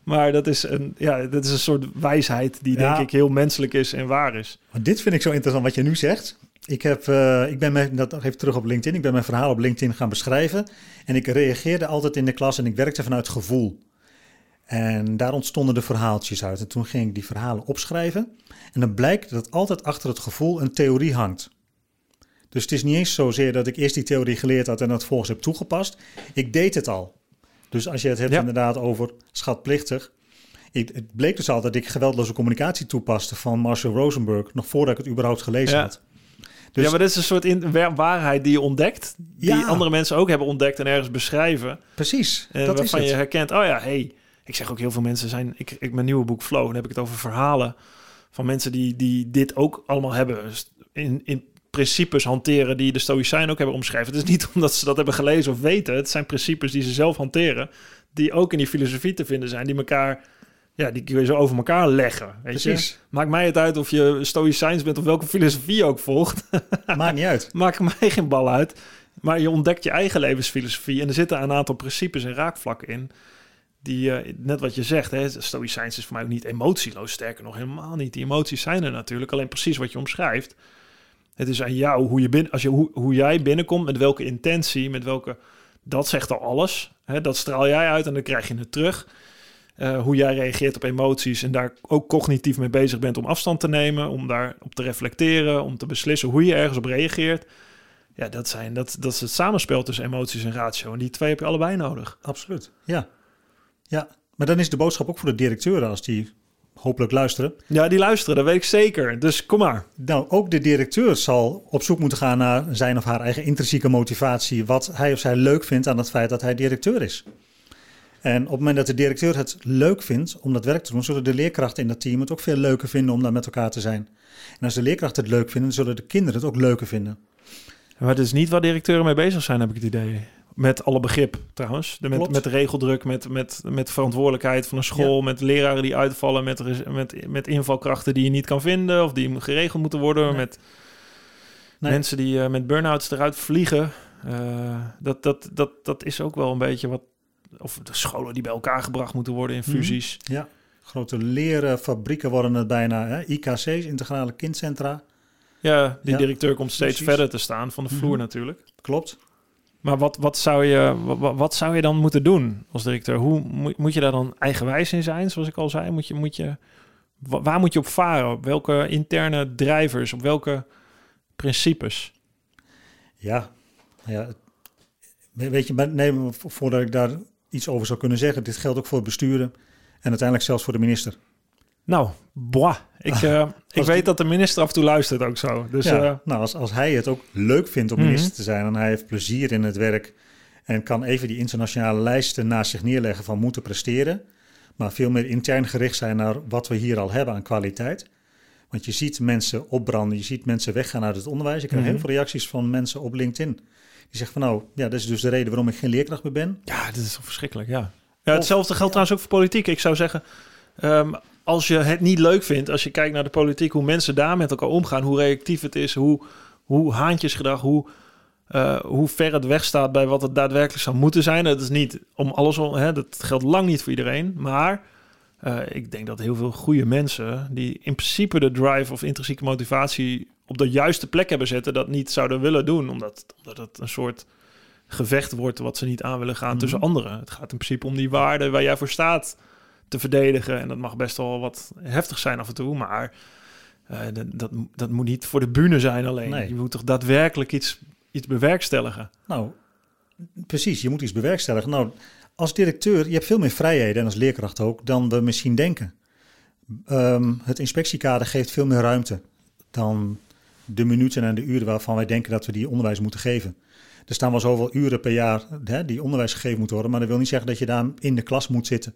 Maar dat is een, ja, dat is een soort wijsheid die Ja. denk ik heel menselijk is en waar is. Maar dit vind ik zo interessant wat je nu zegt. Ik, heb, eh, ik ben mijn, dat even terug op LinkedIn. Ik ben mijn verhaal op LinkedIn gaan beschrijven. En ik reageerde altijd in de klas en ik werkte vanuit gevoel. En daar ontstonden de verhaaltjes uit. En toen ging ik die verhalen opschrijven. En dan blijkt dat altijd achter het gevoel een theorie hangt. Dus het is niet eens zozeer dat ik eerst die theorie geleerd had en dat volgens heb toegepast. Ik deed het al. Dus als je het hebt Ja. inderdaad over schatplichtig. Ik, het bleek dus al dat ik geweldloze communicatie toepaste van Marshall Rosenberg. Nog voordat ik het überhaupt gelezen Ja. had. Dus ja, maar dat is een soort in, wa- waarheid die je ontdekt. Die Ja. andere mensen ook hebben ontdekt en ergens beschrijven. precies, En dat is waarvan het. je herkent, oh ja, hey. Ik zeg ook heel veel mensen zijn... Ik, ik mijn nieuwe boek Flow, dan heb ik het over verhalen van mensen die, die dit ook allemaal hebben. Dus In, in principes hanteren die de Stoïcijnen ook hebben omschreven. Het is niet omdat ze dat hebben gelezen of weten. Het zijn principes die ze zelf hanteren. Die ook in die filosofie te vinden zijn. Die elkaar... Ja, die kun je zo over elkaar leggen. Weet Precies. Je? Maakt mij het uit of je Stoïcijns bent of welke filosofie je ook volgt. Maakt niet uit. Maakt mij geen bal uit. Maar je ontdekt je eigen levensfilosofie. En er zitten een aantal principes en raakvlakken in. Die, eh, net wat je zegt, hè, stoïcijns is voor mij ook niet emotieloos. Sterker nog, helemaal niet. Die emoties zijn er natuurlijk. Alleen precies wat je omschrijft. Het is aan jou hoe, je binnen, als je, hoe, hoe jij binnenkomt, met welke intentie, met welke... Dat zegt al alles. Hè? Dat straal jij uit en dan krijg je het terug. Eh, hoe jij reageert op emoties en daar ook cognitief mee bezig bent om afstand te nemen, om daarop te reflecteren, om te beslissen hoe je ergens op reageert. Ja, dat, zijn, dat, dat is het samenspel tussen emoties en ratio. En die twee heb je allebei nodig. Absoluut, ja. Ja, maar dan is de boodschap ook voor de directeuren als die hopelijk luisteren. Ja, die luisteren, dat weet ik zeker. Dus kom maar. Nou, ook de directeur zal op zoek moeten gaan naar zijn of haar eigen intrinsieke motivatie. Wat hij of zij leuk vindt aan het feit dat hij directeur is. En op het moment dat de directeur het leuk vindt om dat werk te doen, zullen de leerkrachten in dat team het ook veel leuker vinden om daar met elkaar te zijn. En als de leerkrachten het leuk vinden, zullen de kinderen het ook leuker vinden. Maar het is niet waar directeuren mee bezig zijn, heb ik het idee. Met alle begrip trouwens. De, met, regeldruk, met, met, met verantwoordelijkheid van een school, met leraren die uitvallen, met, met, met invalkrachten die je niet kan vinden of die geregeld moeten worden, Nee. met Nee. mensen die eh, met burn-outs eruit vliegen. Eh, dat, dat, dat, dat is ook wel een beetje wat. Of de scholen die bij elkaar gebracht moeten worden in Mhm. fusies. Ja, grote lerenfabrieken worden het bijna. Hè? IKC's, integrale kindcentra. Ja, die Ja, directeur komt steeds precies. verder te staan van de vloer Mhm. natuurlijk. Klopt. Maar wat, wat, zou je, wat, zou je dan moeten doen als directeur? Hoe moet, moet je daar dan eigenwijs in zijn, zoals ik al zei? Moet je, moet je, wa- waar moet je op varen? Welke interne drijvers? Op welke principes? Ja, ja. we- Weet je, maar nee, maar vo- voordat ik daar iets over zou kunnen zeggen, dit geldt ook voor het besturen en uiteindelijk zelfs voor de minister. Nou, boah. Ik, eh, ik die- weet dat de minister af en toe luistert ook zo. Dus ja, eh, nou, als, als hij het ook leuk vindt om Mhm. minister te zijn en hij heeft plezier in het werk en kan even die internationale lijsten naast zich neerleggen van moeten presteren, maar veel meer intern gericht zijn naar wat we hier al hebben aan kwaliteit. Want je ziet mensen opbranden, je ziet mensen weggaan uit het onderwijs. Ik krijg Mhm. heel veel reacties van mensen op LinkedIn. Die zeggen van nou, ja, dat is dus de reden waarom ik geen leerkracht meer ben. ja, dit is toch verschrikkelijk, ja. ja hetzelfde geldt trouwens ook voor politiek. Ik zou zeggen, ehm, als je het niet leuk vindt, als je kijkt naar de politiek, hoe mensen daar met elkaar omgaan, hoe reactief het is, hoe, hoe haantjesgedrag, hoe, eh, hoe ver het wegstaat bij wat het daadwerkelijk zou moeten zijn. Dat is niet om alles, hè, dat geldt lang niet voor iedereen, maar eh, ik denk dat heel veel goede mensen die in principe de drive of intrinsieke motivatie op de juiste plek hebben zitten, dat niet zouden willen doen, omdat, omdat het een soort gevecht wordt wat ze niet aan willen gaan Mhm. tussen anderen. Het gaat in principe om die waarden waar jij voor staat te verdedigen. En dat mag best wel wat heftig zijn af en toe, maar eh, dat, dat, dat moet niet voor de bühne zijn alleen. Nee. Je moet toch daadwerkelijk iets, iets bewerkstelligen. Nou, precies, je moet iets bewerkstelligen. Nou, als directeur, je hebt veel meer vrijheden en als leerkracht ook dan we misschien denken. Ehm, het inspectiekader geeft veel meer ruimte dan de minuten en de uren waarvan wij denken dat we die onderwijs moeten geven. Er staan wel zoveel uren per jaar hè, die onderwijs gegeven moet worden, maar dat wil niet zeggen dat je daar in de klas moet zitten.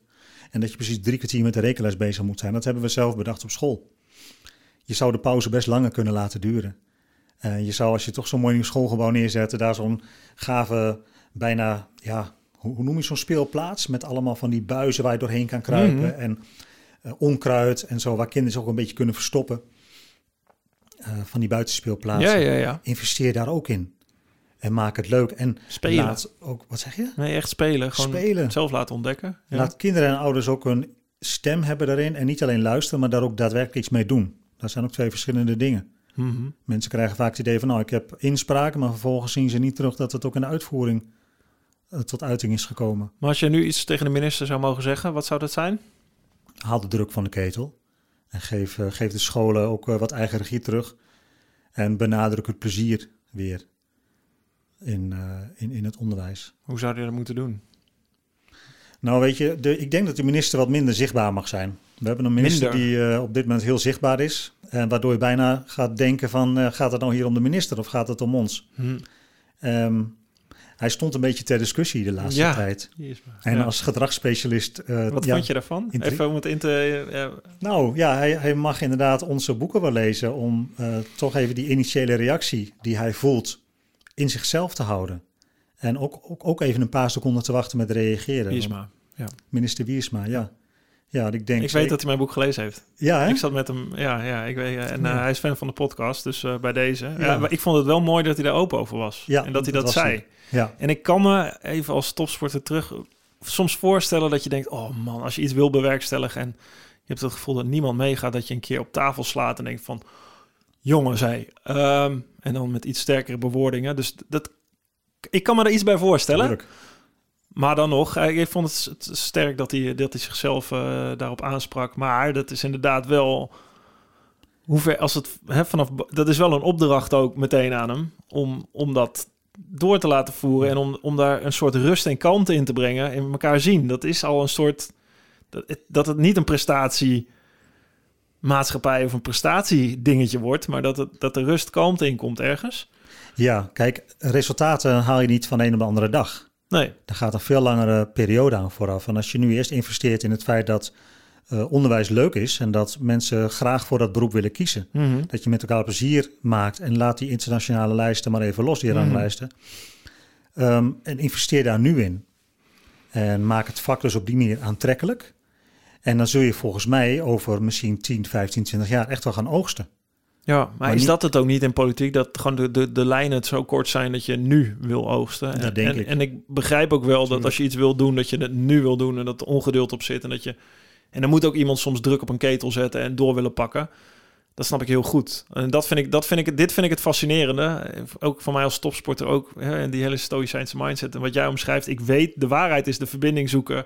En dat je precies drie kwartier met de rekenles bezig moet zijn. Dat hebben we zelf bedacht op school. Je zou de pauze best langer kunnen laten duren. Eh, je zou, als je toch zo'n mooi nieuw schoolgebouw neerzet, daar zo'n gave, bijna, ja, hoe, hoe noem je zo'n speelplaats? Met allemaal van die buizen waar je doorheen kan kruipen. Mhm. En eh, onkruid en zo, waar kinderen zich ook een beetje kunnen verstoppen. Eh, van die buitenspeelplaatsen. Ja, ja, ja. Investeer daar ook in. En maak het leuk. En Spelen. laat ook, wat zeg je? Nee, echt spelen. Gewoon Spelen. zelf laten ontdekken. Ja. Laat kinderen en ouders ook een stem hebben daarin. En niet alleen luisteren, maar daar ook daadwerkelijk iets mee doen. Dat zijn ook twee verschillende dingen. Mhm. Mensen krijgen vaak het idee van, nou, ik heb inspraak, maar vervolgens zien ze niet terug dat het ook in de uitvoering eh, tot uiting is gekomen. Maar als je nu iets tegen de minister zou mogen zeggen, wat zou dat zijn? Haal de druk van de ketel en geef, eh, geef de scholen ook eh, wat eigen regie terug. En benadruk het plezier weer in, eh, in, in het onderwijs. Hoe zou je dat moeten doen? Nou, weet je, de, ik denk dat de minister wat minder zichtbaar mag zijn. We hebben een minister Minder? die eh, op dit moment heel zichtbaar is. En waardoor je bijna gaat denken van, eh, gaat het nou hier om de minister of gaat het om ons? Hm. Ehm, hij stond een beetje ter discussie de laatste Ja. tijd. Jezus. En Ja. als gedragsspecialist... eh, Wat ja, vond je daarvan? intri- Even om het in te... ja, Nou ja, hij, hij mag inderdaad onze boeken wel lezen... om eh, toch even die initiële reactie die hij voelt in zichzelf te houden. En ook, ook, ook even een paar seconden te wachten met reageren. Wiersma. Minister Wiersma, ja. Ja, ik denk... Ik weet dat hij mijn boek gelezen heeft. Ja, hè? Ik zat met hem, ja, ja, ik weet, en eh, Ja. hij is fan van de podcast, dus eh, bij deze. Ja. Ja. maar ik vond het wel mooi dat hij daar open over was. Ja, en dat hij dat dat zei. Ja, En ik kan me even als topsporter terug soms voorstellen dat je denkt, oh man, als je iets wil bewerkstelligen en je hebt het gevoel dat niemand meegaat, dat je een keer op tafel slaat en denkt van, jongen zei. Ehm, en dan met iets sterkere bewoordingen. Dus dat, ik kan me er iets bij voorstellen. Tuurlijk. Maar dan nog, ik vond het, sterk dat hij, dat hij zichzelf eh, daarop aansprak. Maar dat is inderdaad wel... Hoe ver, als het hè, vanaf... Dat is wel een opdracht ook meteen aan hem. Om, om dat door te laten voeren. En om, om daar een soort rust en kalmte in te brengen. En elkaar zien. Dat is al een soort... Dat dat het niet een prestatie maatschappij of een prestatie dingetje wordt. Maar dat, het, dat de rust kalmte in komt ergens. Ja, kijk, resultaten haal je niet van de een op de andere dag. Nee. Daar gaat een veel langere periode aan vooraf. En als je nu eerst investeert in het feit dat uh, onderwijs leuk is en dat mensen graag voor dat beroep willen kiezen, Mhm. dat je met elkaar plezier maakt en laat die internationale lijsten maar even los, die Mhm. ranglijsten. Ehm, en investeer daar nu in. En maak het vak dus op die manier aantrekkelijk. En dan zul je volgens mij over misschien 10, 15, 20 jaar echt wel gaan oogsten. Ja, maar, Maar is niet- dat het ook niet in politiek? Dat gewoon de, de, de lijnen zo kort zijn dat je nu wil oogsten. Dat en, denk en, ik. En ik begrijp ook wel dat als je iets wil doen, dat je het nu wil doen en dat er ongeduld op zit. En dat je. En dan moet ook iemand soms druk op een ketel zetten en door willen pakken. Dat snap ik heel goed. En dat vind ik, dat vind ik, dit vind ik het fascinerende. Ook voor mij als topsporter ook. Hè, en die hele stoïcijnse mindset. En wat jij omschrijft. Ik weet, de waarheid is de verbinding zoeken.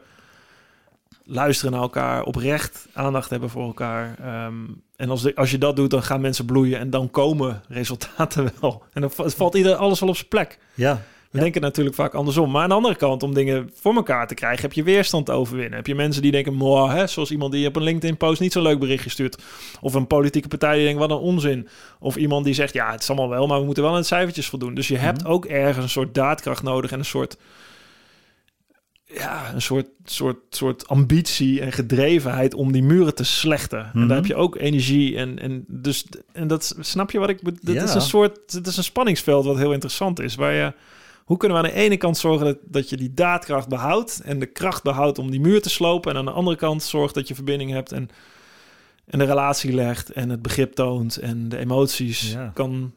Luisteren naar elkaar. Oprecht aandacht hebben voor elkaar. Ehm, en als, de, als je dat doet, dan gaan mensen bloeien. En dan komen resultaten wel. En dan va- valt ieder alles wel op zijn plek. Ja, We Ja. denken natuurlijk vaak andersom. Maar aan de andere kant, om dingen voor elkaar te krijgen, heb je weerstand te overwinnen. Heb je mensen die denken, moh, hè, zoals iemand die op een LinkedIn-post niet zo'n leuk berichtje stuurt. Of een politieke partij die denkt, wat een onzin. Of iemand die zegt, ja, het is allemaal wel, maar we moeten wel aan de cijfertjes voldoen. Dus je hebt ook ergens een soort daadkracht nodig en een soort, ja, een soort, soort, soort ambitie en gedrevenheid om die muren te slechten. En Mhm. daar heb je ook energie en, en dus, en dat snap je wat ik bedoel? Dat Ja. is een soort, het is een spanningsveld wat heel interessant is, waar je hoe kunnen we aan de ene kant zorgen dat, dat je die daadkracht behoudt en de kracht behoudt om die muur te slopen. En aan de andere kant zorgt dat je verbinding hebt en, en de relatie legt en het begrip toont en de emoties Ja. kan.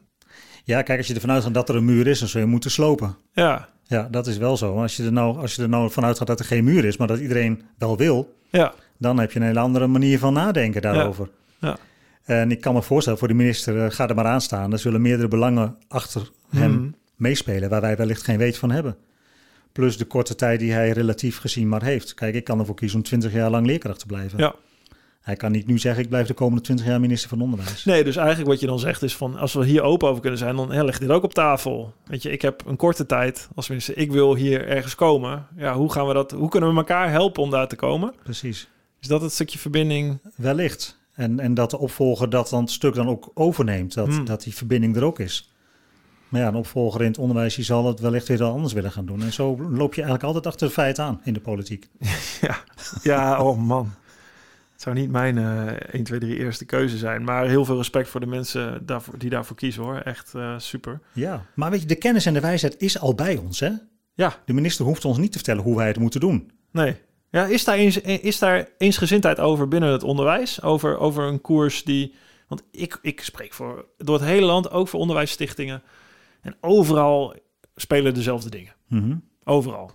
ja, kijk, als je ervan uitgaat dat er een muur is, dan zul je moeten slopen. Ja, Ja, dat is wel zo. Maar als je er nou, als je er nou vanuit gaat dat er geen muur is, maar dat iedereen wel wil, ja, dan heb je een hele andere manier van nadenken daarover. Ja. En ik kan me voorstellen, voor de minister, eh, ga er maar aan staan. Er zullen meerdere belangen achter hem Mhm. meespelen, waar wij wellicht geen weet van hebben. Plus de korte tijd die hij relatief gezien maar heeft. Kijk, ik kan ervoor kiezen om 20 jaar lang leerkracht te blijven. Ja. Hij kan niet nu zeggen, ik blijf de komende 20 jaar minister van Onderwijs. Nee, dus eigenlijk wat je dan zegt is van als we hier open over kunnen zijn, dan hè, leg dit ook op tafel. Weet je, ik heb een korte tijd als minister, ik wil hier ergens komen. Ja, hoe gaan we dat? Hoe kunnen we elkaar helpen om daar te komen? Precies. Is dat het stukje verbinding? Wellicht. En, en dat de opvolger dat dan het stuk dan ook overneemt. Dat, Hmm. dat die verbinding er ook is. Maar ja, een opvolger in het onderwijs die zal het wellicht weer anders willen gaan doen. En zo loop je eigenlijk altijd achter de feiten aan in de politiek. Ja, ja, oh man. Zou niet mijn eh 1, 2, 3 eerste keuze zijn. Maar heel veel respect voor de mensen daarvoor, die daarvoor kiezen hoor. Echt eh, super. Ja, maar weet je, de kennis en de wijsheid is al bij ons. Hè? Ja, De minister hoeft ons niet te vertellen hoe wij het moeten doen. nee. Ja, is, daar eens, is daar eensgezindheid over binnen het onderwijs? Over, over een koers die... Want ik, ik spreek voor door het hele land, ook voor onderwijsstichtingen. En overal spelen dezelfde dingen. Mhm. Overal.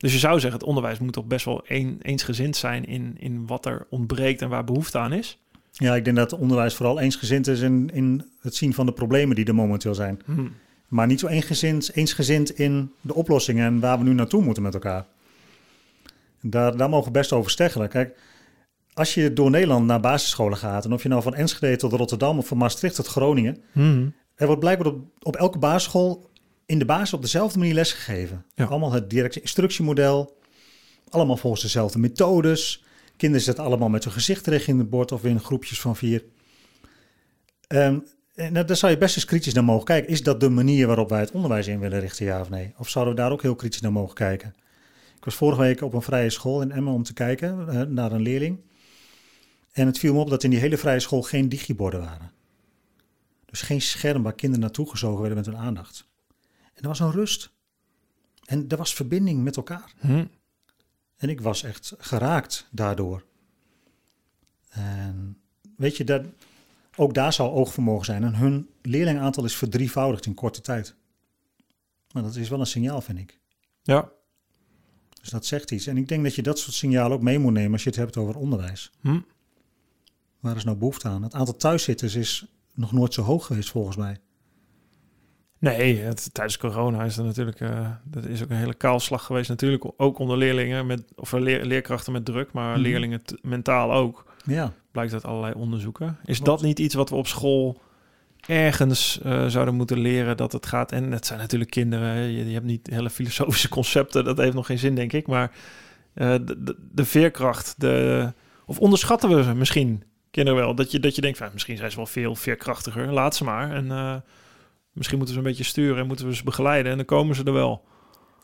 Dus je zou zeggen, het onderwijs moet toch best wel een, eensgezind zijn in, in wat er ontbreekt en waar behoefte aan is. Ja, ik denk dat het onderwijs vooral eensgezind is in, in het zien van de problemen die er momenteel zijn. Hm. Maar niet zo eensgezind, eensgezind in de oplossingen en waar we nu naartoe moeten met elkaar. Daar, daar mogen we best over steggelen. Kijk, als je door Nederland naar basisscholen gaat, en of je nou van Enschede tot Rotterdam of van Maastricht tot Groningen, Hm. er wordt blijkbaar op, op elke basisschool in de basis op dezelfde manier lesgegeven. Ja. Allemaal het directe instructiemodel, allemaal volgens dezelfde methodes. Kinderen zitten allemaal met hun gezicht richting het bord of in groepjes van vier. Ehm, en daar zou je best eens kritisch naar mogen kijken. Is dat de manier waarop wij het onderwijs in willen richten, ja of nee? Of zouden we daar ook heel kritisch naar mogen kijken? Ik was vorige week op een vrije school in Emmen om te kijken eh, naar een leerling. En het viel me op dat in die hele vrije school geen digiborden waren. Dus geen scherm waar kinderen naartoe gezogen werden met hun aandacht. En er was een rust. En er was verbinding met elkaar. Hm. En ik was echt geraakt daardoor. En weet je, dat, ook daar zou oogvermogen zijn. En hun leerlingaantal is verdrievoudigd in korte tijd. Maar dat is wel een signaal, vind ik. Ja. Dus dat zegt iets. En ik denk dat je dat soort signalen ook mee moet nemen als je het hebt over onderwijs. Hm. Waar is nou behoefte aan? Het aantal thuiszitters is nog nooit zo hoog geweest volgens mij. Nee, het, tijdens corona is er natuurlijk, uh, dat is ook een hele kaalslag geweest natuurlijk. Ook onder leerlingen, met, of leer, leerkrachten met druk, maar Mhm. leerlingen mentaal ook. Ja, Blijkt uit allerlei onderzoeken. Is Klopt. dat niet iets wat we op school ergens eh, zouden moeten leren dat het gaat? En het zijn natuurlijk kinderen, je, je hebt niet hele filosofische concepten, dat heeft nog geen zin denk ik. Maar eh, de, de, de veerkracht, de, of onderschatten we ze misschien, kinderen wel? Dat je, dat je denkt, van, misschien zijn ze wel veel veerkrachtiger, laat ze maar. En eh, misschien moeten we ze een beetje sturen en moeten we ze begeleiden en dan komen ze er wel.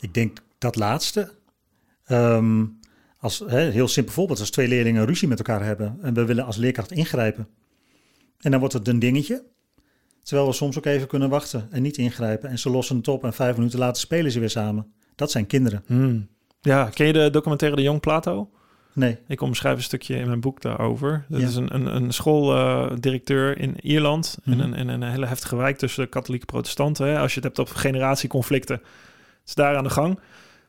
ik denk dat laatste. Ehm, als, hè, heel simpel voorbeeld, als twee leerlingen ruzie met elkaar hebben en we willen als leerkracht ingrijpen. En dan wordt het een dingetje. Terwijl we soms ook even kunnen wachten en niet ingrijpen. En ze lossen het op en vijf minuten later spelen ze weer samen. Dat zijn kinderen. Hmm. Ja, ken je de documentaire De Jong Plato? Nee. Ik omschrijf een stukje in mijn boek daarover. Dat Ja. is een, een, een schooldirecteur in Ierland. Mhm. in, een, een hele heftige wijk tussen de katholieke protestanten. Hè. Als je het hebt op generatieconflicten. Het is daar aan de gang.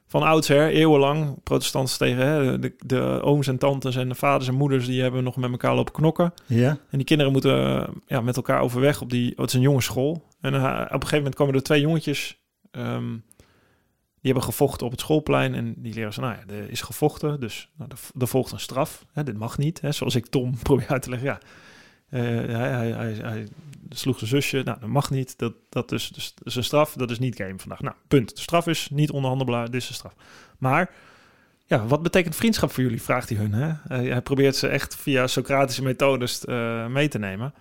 Van oudsher, eeuwenlang, protestants tegen hè, de, de ooms en tantes en de vaders en moeders... die hebben nog met elkaar lopen knokken. Ja? En die kinderen moeten eh, ja, met elkaar overweg op die... Oh, het is een jongensschool. En eh, op een gegeven moment komen er twee jongetjes... ehm, hebben gevochten op het schoolplein. En die leren ze, nou ja, er is gevochten. Dus nou, er, volgt een straf. Hè, dit mag niet. Hè, zoals ik Tom probeer uit te leggen. Ja, Eh, hij, hij, hij, sloeg zijn zusje. Nou, dat mag niet. Dat, dat, is, dus, is een straf. Dat is niet game vandaag. Nou, punt. De straf is niet onderhandelbaar. Dit is de straf. Maar... Ja, wat betekent vriendschap voor jullie? Vraagt hij hun. Hè? Eh, hij probeert ze echt via Socratische methodes eh, mee te nemen.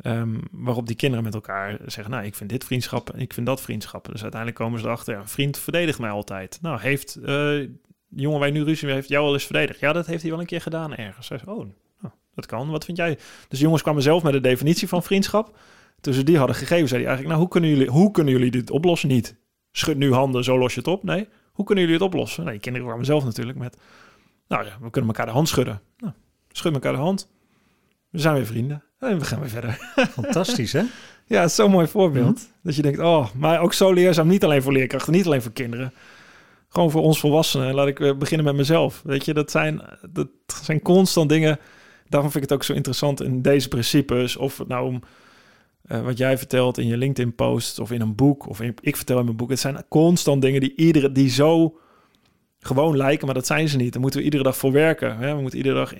Ehm, waarop die kinderen met elkaar zeggen, nou, ik vind dit vriendschap en ik vind dat vriendschap. Dus uiteindelijk komen ze erachter, ja, een vriend verdedigt mij altijd. Nou, heeft de jongen je nu ruzie heeft jou wel eens verdedigd? Ja, dat heeft hij wel een keer gedaan ergens. Hij zei, oh, nou, dat kan. Wat vind jij? Dus jongens kwamen zelf met de definitie van vriendschap. Ze die hadden gegeven, zei hij eigenlijk, nou, hoe kunnen jullie, hoe kunnen jullie dit oplossen? Niet, schud nu handen, zo los je het op. Nee, hoe kunnen jullie het oplossen? Nee, die kinderen kwamen zelf natuurlijk met, nou ja, we kunnen elkaar de hand schudden. Nou, schud elkaar de hand. We zijn weer vrienden. En we gaan weer verder. Fantastisch, hè? Ja, het is zo'n mooi voorbeeld. Dat je denkt, oh, maar ook zo leerzaam. Niet alleen voor leerkrachten, niet alleen voor kinderen. Gewoon voor ons volwassenen. Laat ik beginnen met mezelf. Weet je, dat zijn, dat zijn constant dingen. Daarom vind ik het ook zo interessant in deze principes. Of het nou om eh, wat jij vertelt in je LinkedIn-post of in een boek. Of in, ik vertel in mijn boek. Het zijn constant dingen die iedere, die zo gewoon lijken, maar dat zijn ze niet. Daar moeten we iedere dag voor werken. Hè? We moeten iedere dag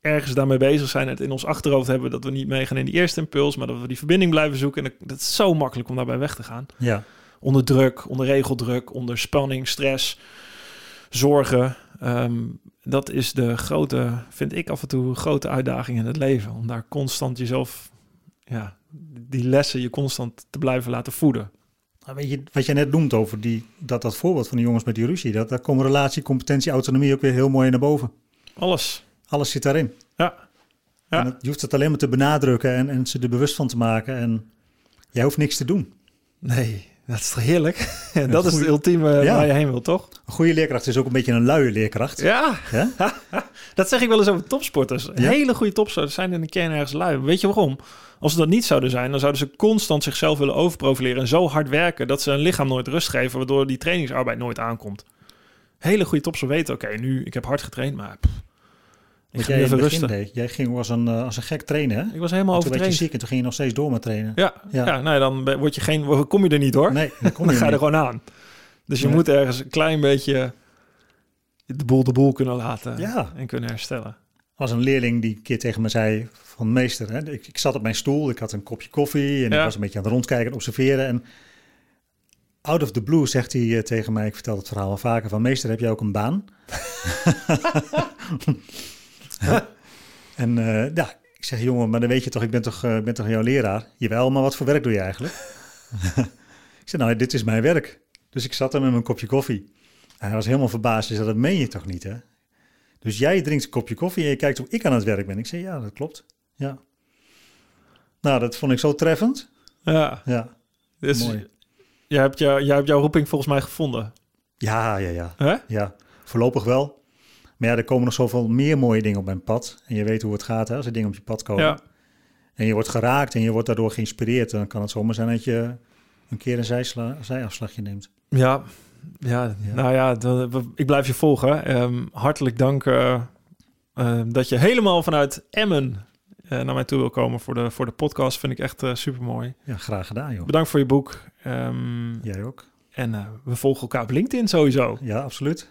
ergens daarmee bezig zijn. Het in ons achterhoofd hebben dat we niet meegaan in die eerste impuls, maar dat we die verbinding blijven zoeken. En dat- is zo makkelijk om daarbij weg te gaan. Ja. Onder druk, onder regeldruk, onder spanning, stress, zorgen. Ehm, dat is de grote, vind ik af en toe, grote uitdaging in het leven. Om daar constant jezelf, ja, die lessen je constant te blijven laten voeden. Nou, weet je, wat jij net noemt over die, dat, dat voorbeeld van die jongens met die ruzie, dat, daar komen relatie, competentie, autonomie ook weer heel mooi naar boven. Alles. Alles zit daarin. Ja. Ja. En het- je hoeft het alleen maar te benadrukken en, en ze er bewust van te maken. En jij hoeft niks te doen. Nee, dat is toch heerlijk? Dat is goeie- het ultieme Ja. waar je heen wil, toch? Een goede leerkracht is ook een beetje een luie leerkracht. Ja, dat zeg ik wel eens over topsporters. Ja. Hele goede topsporters zijn in de kern ergens lui. Weet je waarom? Als ze dat niet zouden zijn, dan zouden ze constant zichzelf willen overprofileren en zo hard werken dat ze hun lichaam nooit rust geven, waardoor die trainingsarbeid nooit aankomt. Hele goede topsporters weten, oké, nu ik heb hard getraind, maar pff, ik jij even rusten. deed. Jij ging als een, eh, als een gek trainen, hè? Ik was helemaal toen werd je ziek en toen ging je nog steeds door met trainen. Ja, ja. Ja. nee, dan ben- word je geen, kom je er niet hoor. Nee, dan kom dan ga je er gewoon aan. Dus je Nee. moet ergens een klein beetje de boel de boel kunnen laten Ja. en kunnen herstellen. Er was een leerling die een keer tegen me zei van meester, hè, ik, ik zat op mijn stoel, ik had een kopje koffie en Ja. ik was een beetje aan het rondkijken en observeren. En out of the blue zegt hij eh, tegen mij, ik vertel het verhaal al vaker, van meester heb jij ook een baan? en eh, ja, ik zeg jongen, maar dan weet je toch, ik ben toch, eh, ben toch jouw leraar? Jawel, maar wat voor werk doe je eigenlijk? ik zeg nou, dit is mijn werk. Dus ik zat er met mijn kopje koffie. En hij was helemaal verbaasd. Hij zei, dat meen je toch niet, hè? Dus jij drinkt een kopje koffie en je kijkt hoe ik aan het werk ben. Ik zei, ja, dat klopt. Ja. Nou, dat vond ik zo treffend. Ja, Ja, dus mooi. jij hebt, jou, jij hebt jouw roeping volgens mij gevonden. Ja, ja, ja. Hè? Ja, voorlopig wel. Maar ja, er komen nog zoveel meer mooie dingen op mijn pad. En je weet hoe het gaat hè, als er dingen op je pad komen. Ja. En je wordt geraakt en je wordt daardoor geïnspireerd. Dan kan het zomaar zijn dat je een keer een zijsla, zijafslagje neemt. Ja, ja, Ja. nou ja, dan- ik blijf je volgen. Ehm, hartelijk dank eh, eh, dat je helemaal vanuit Emmen, eh, eh, naar mij toe wil komen voor de, voor de podcast. Vind ik echt uh, super mooi. Ja, graag gedaan, joh. Bedankt voor je boek. Um, Jij ook. En uh, we volgen elkaar op LinkedIn sowieso. Ja, absoluut.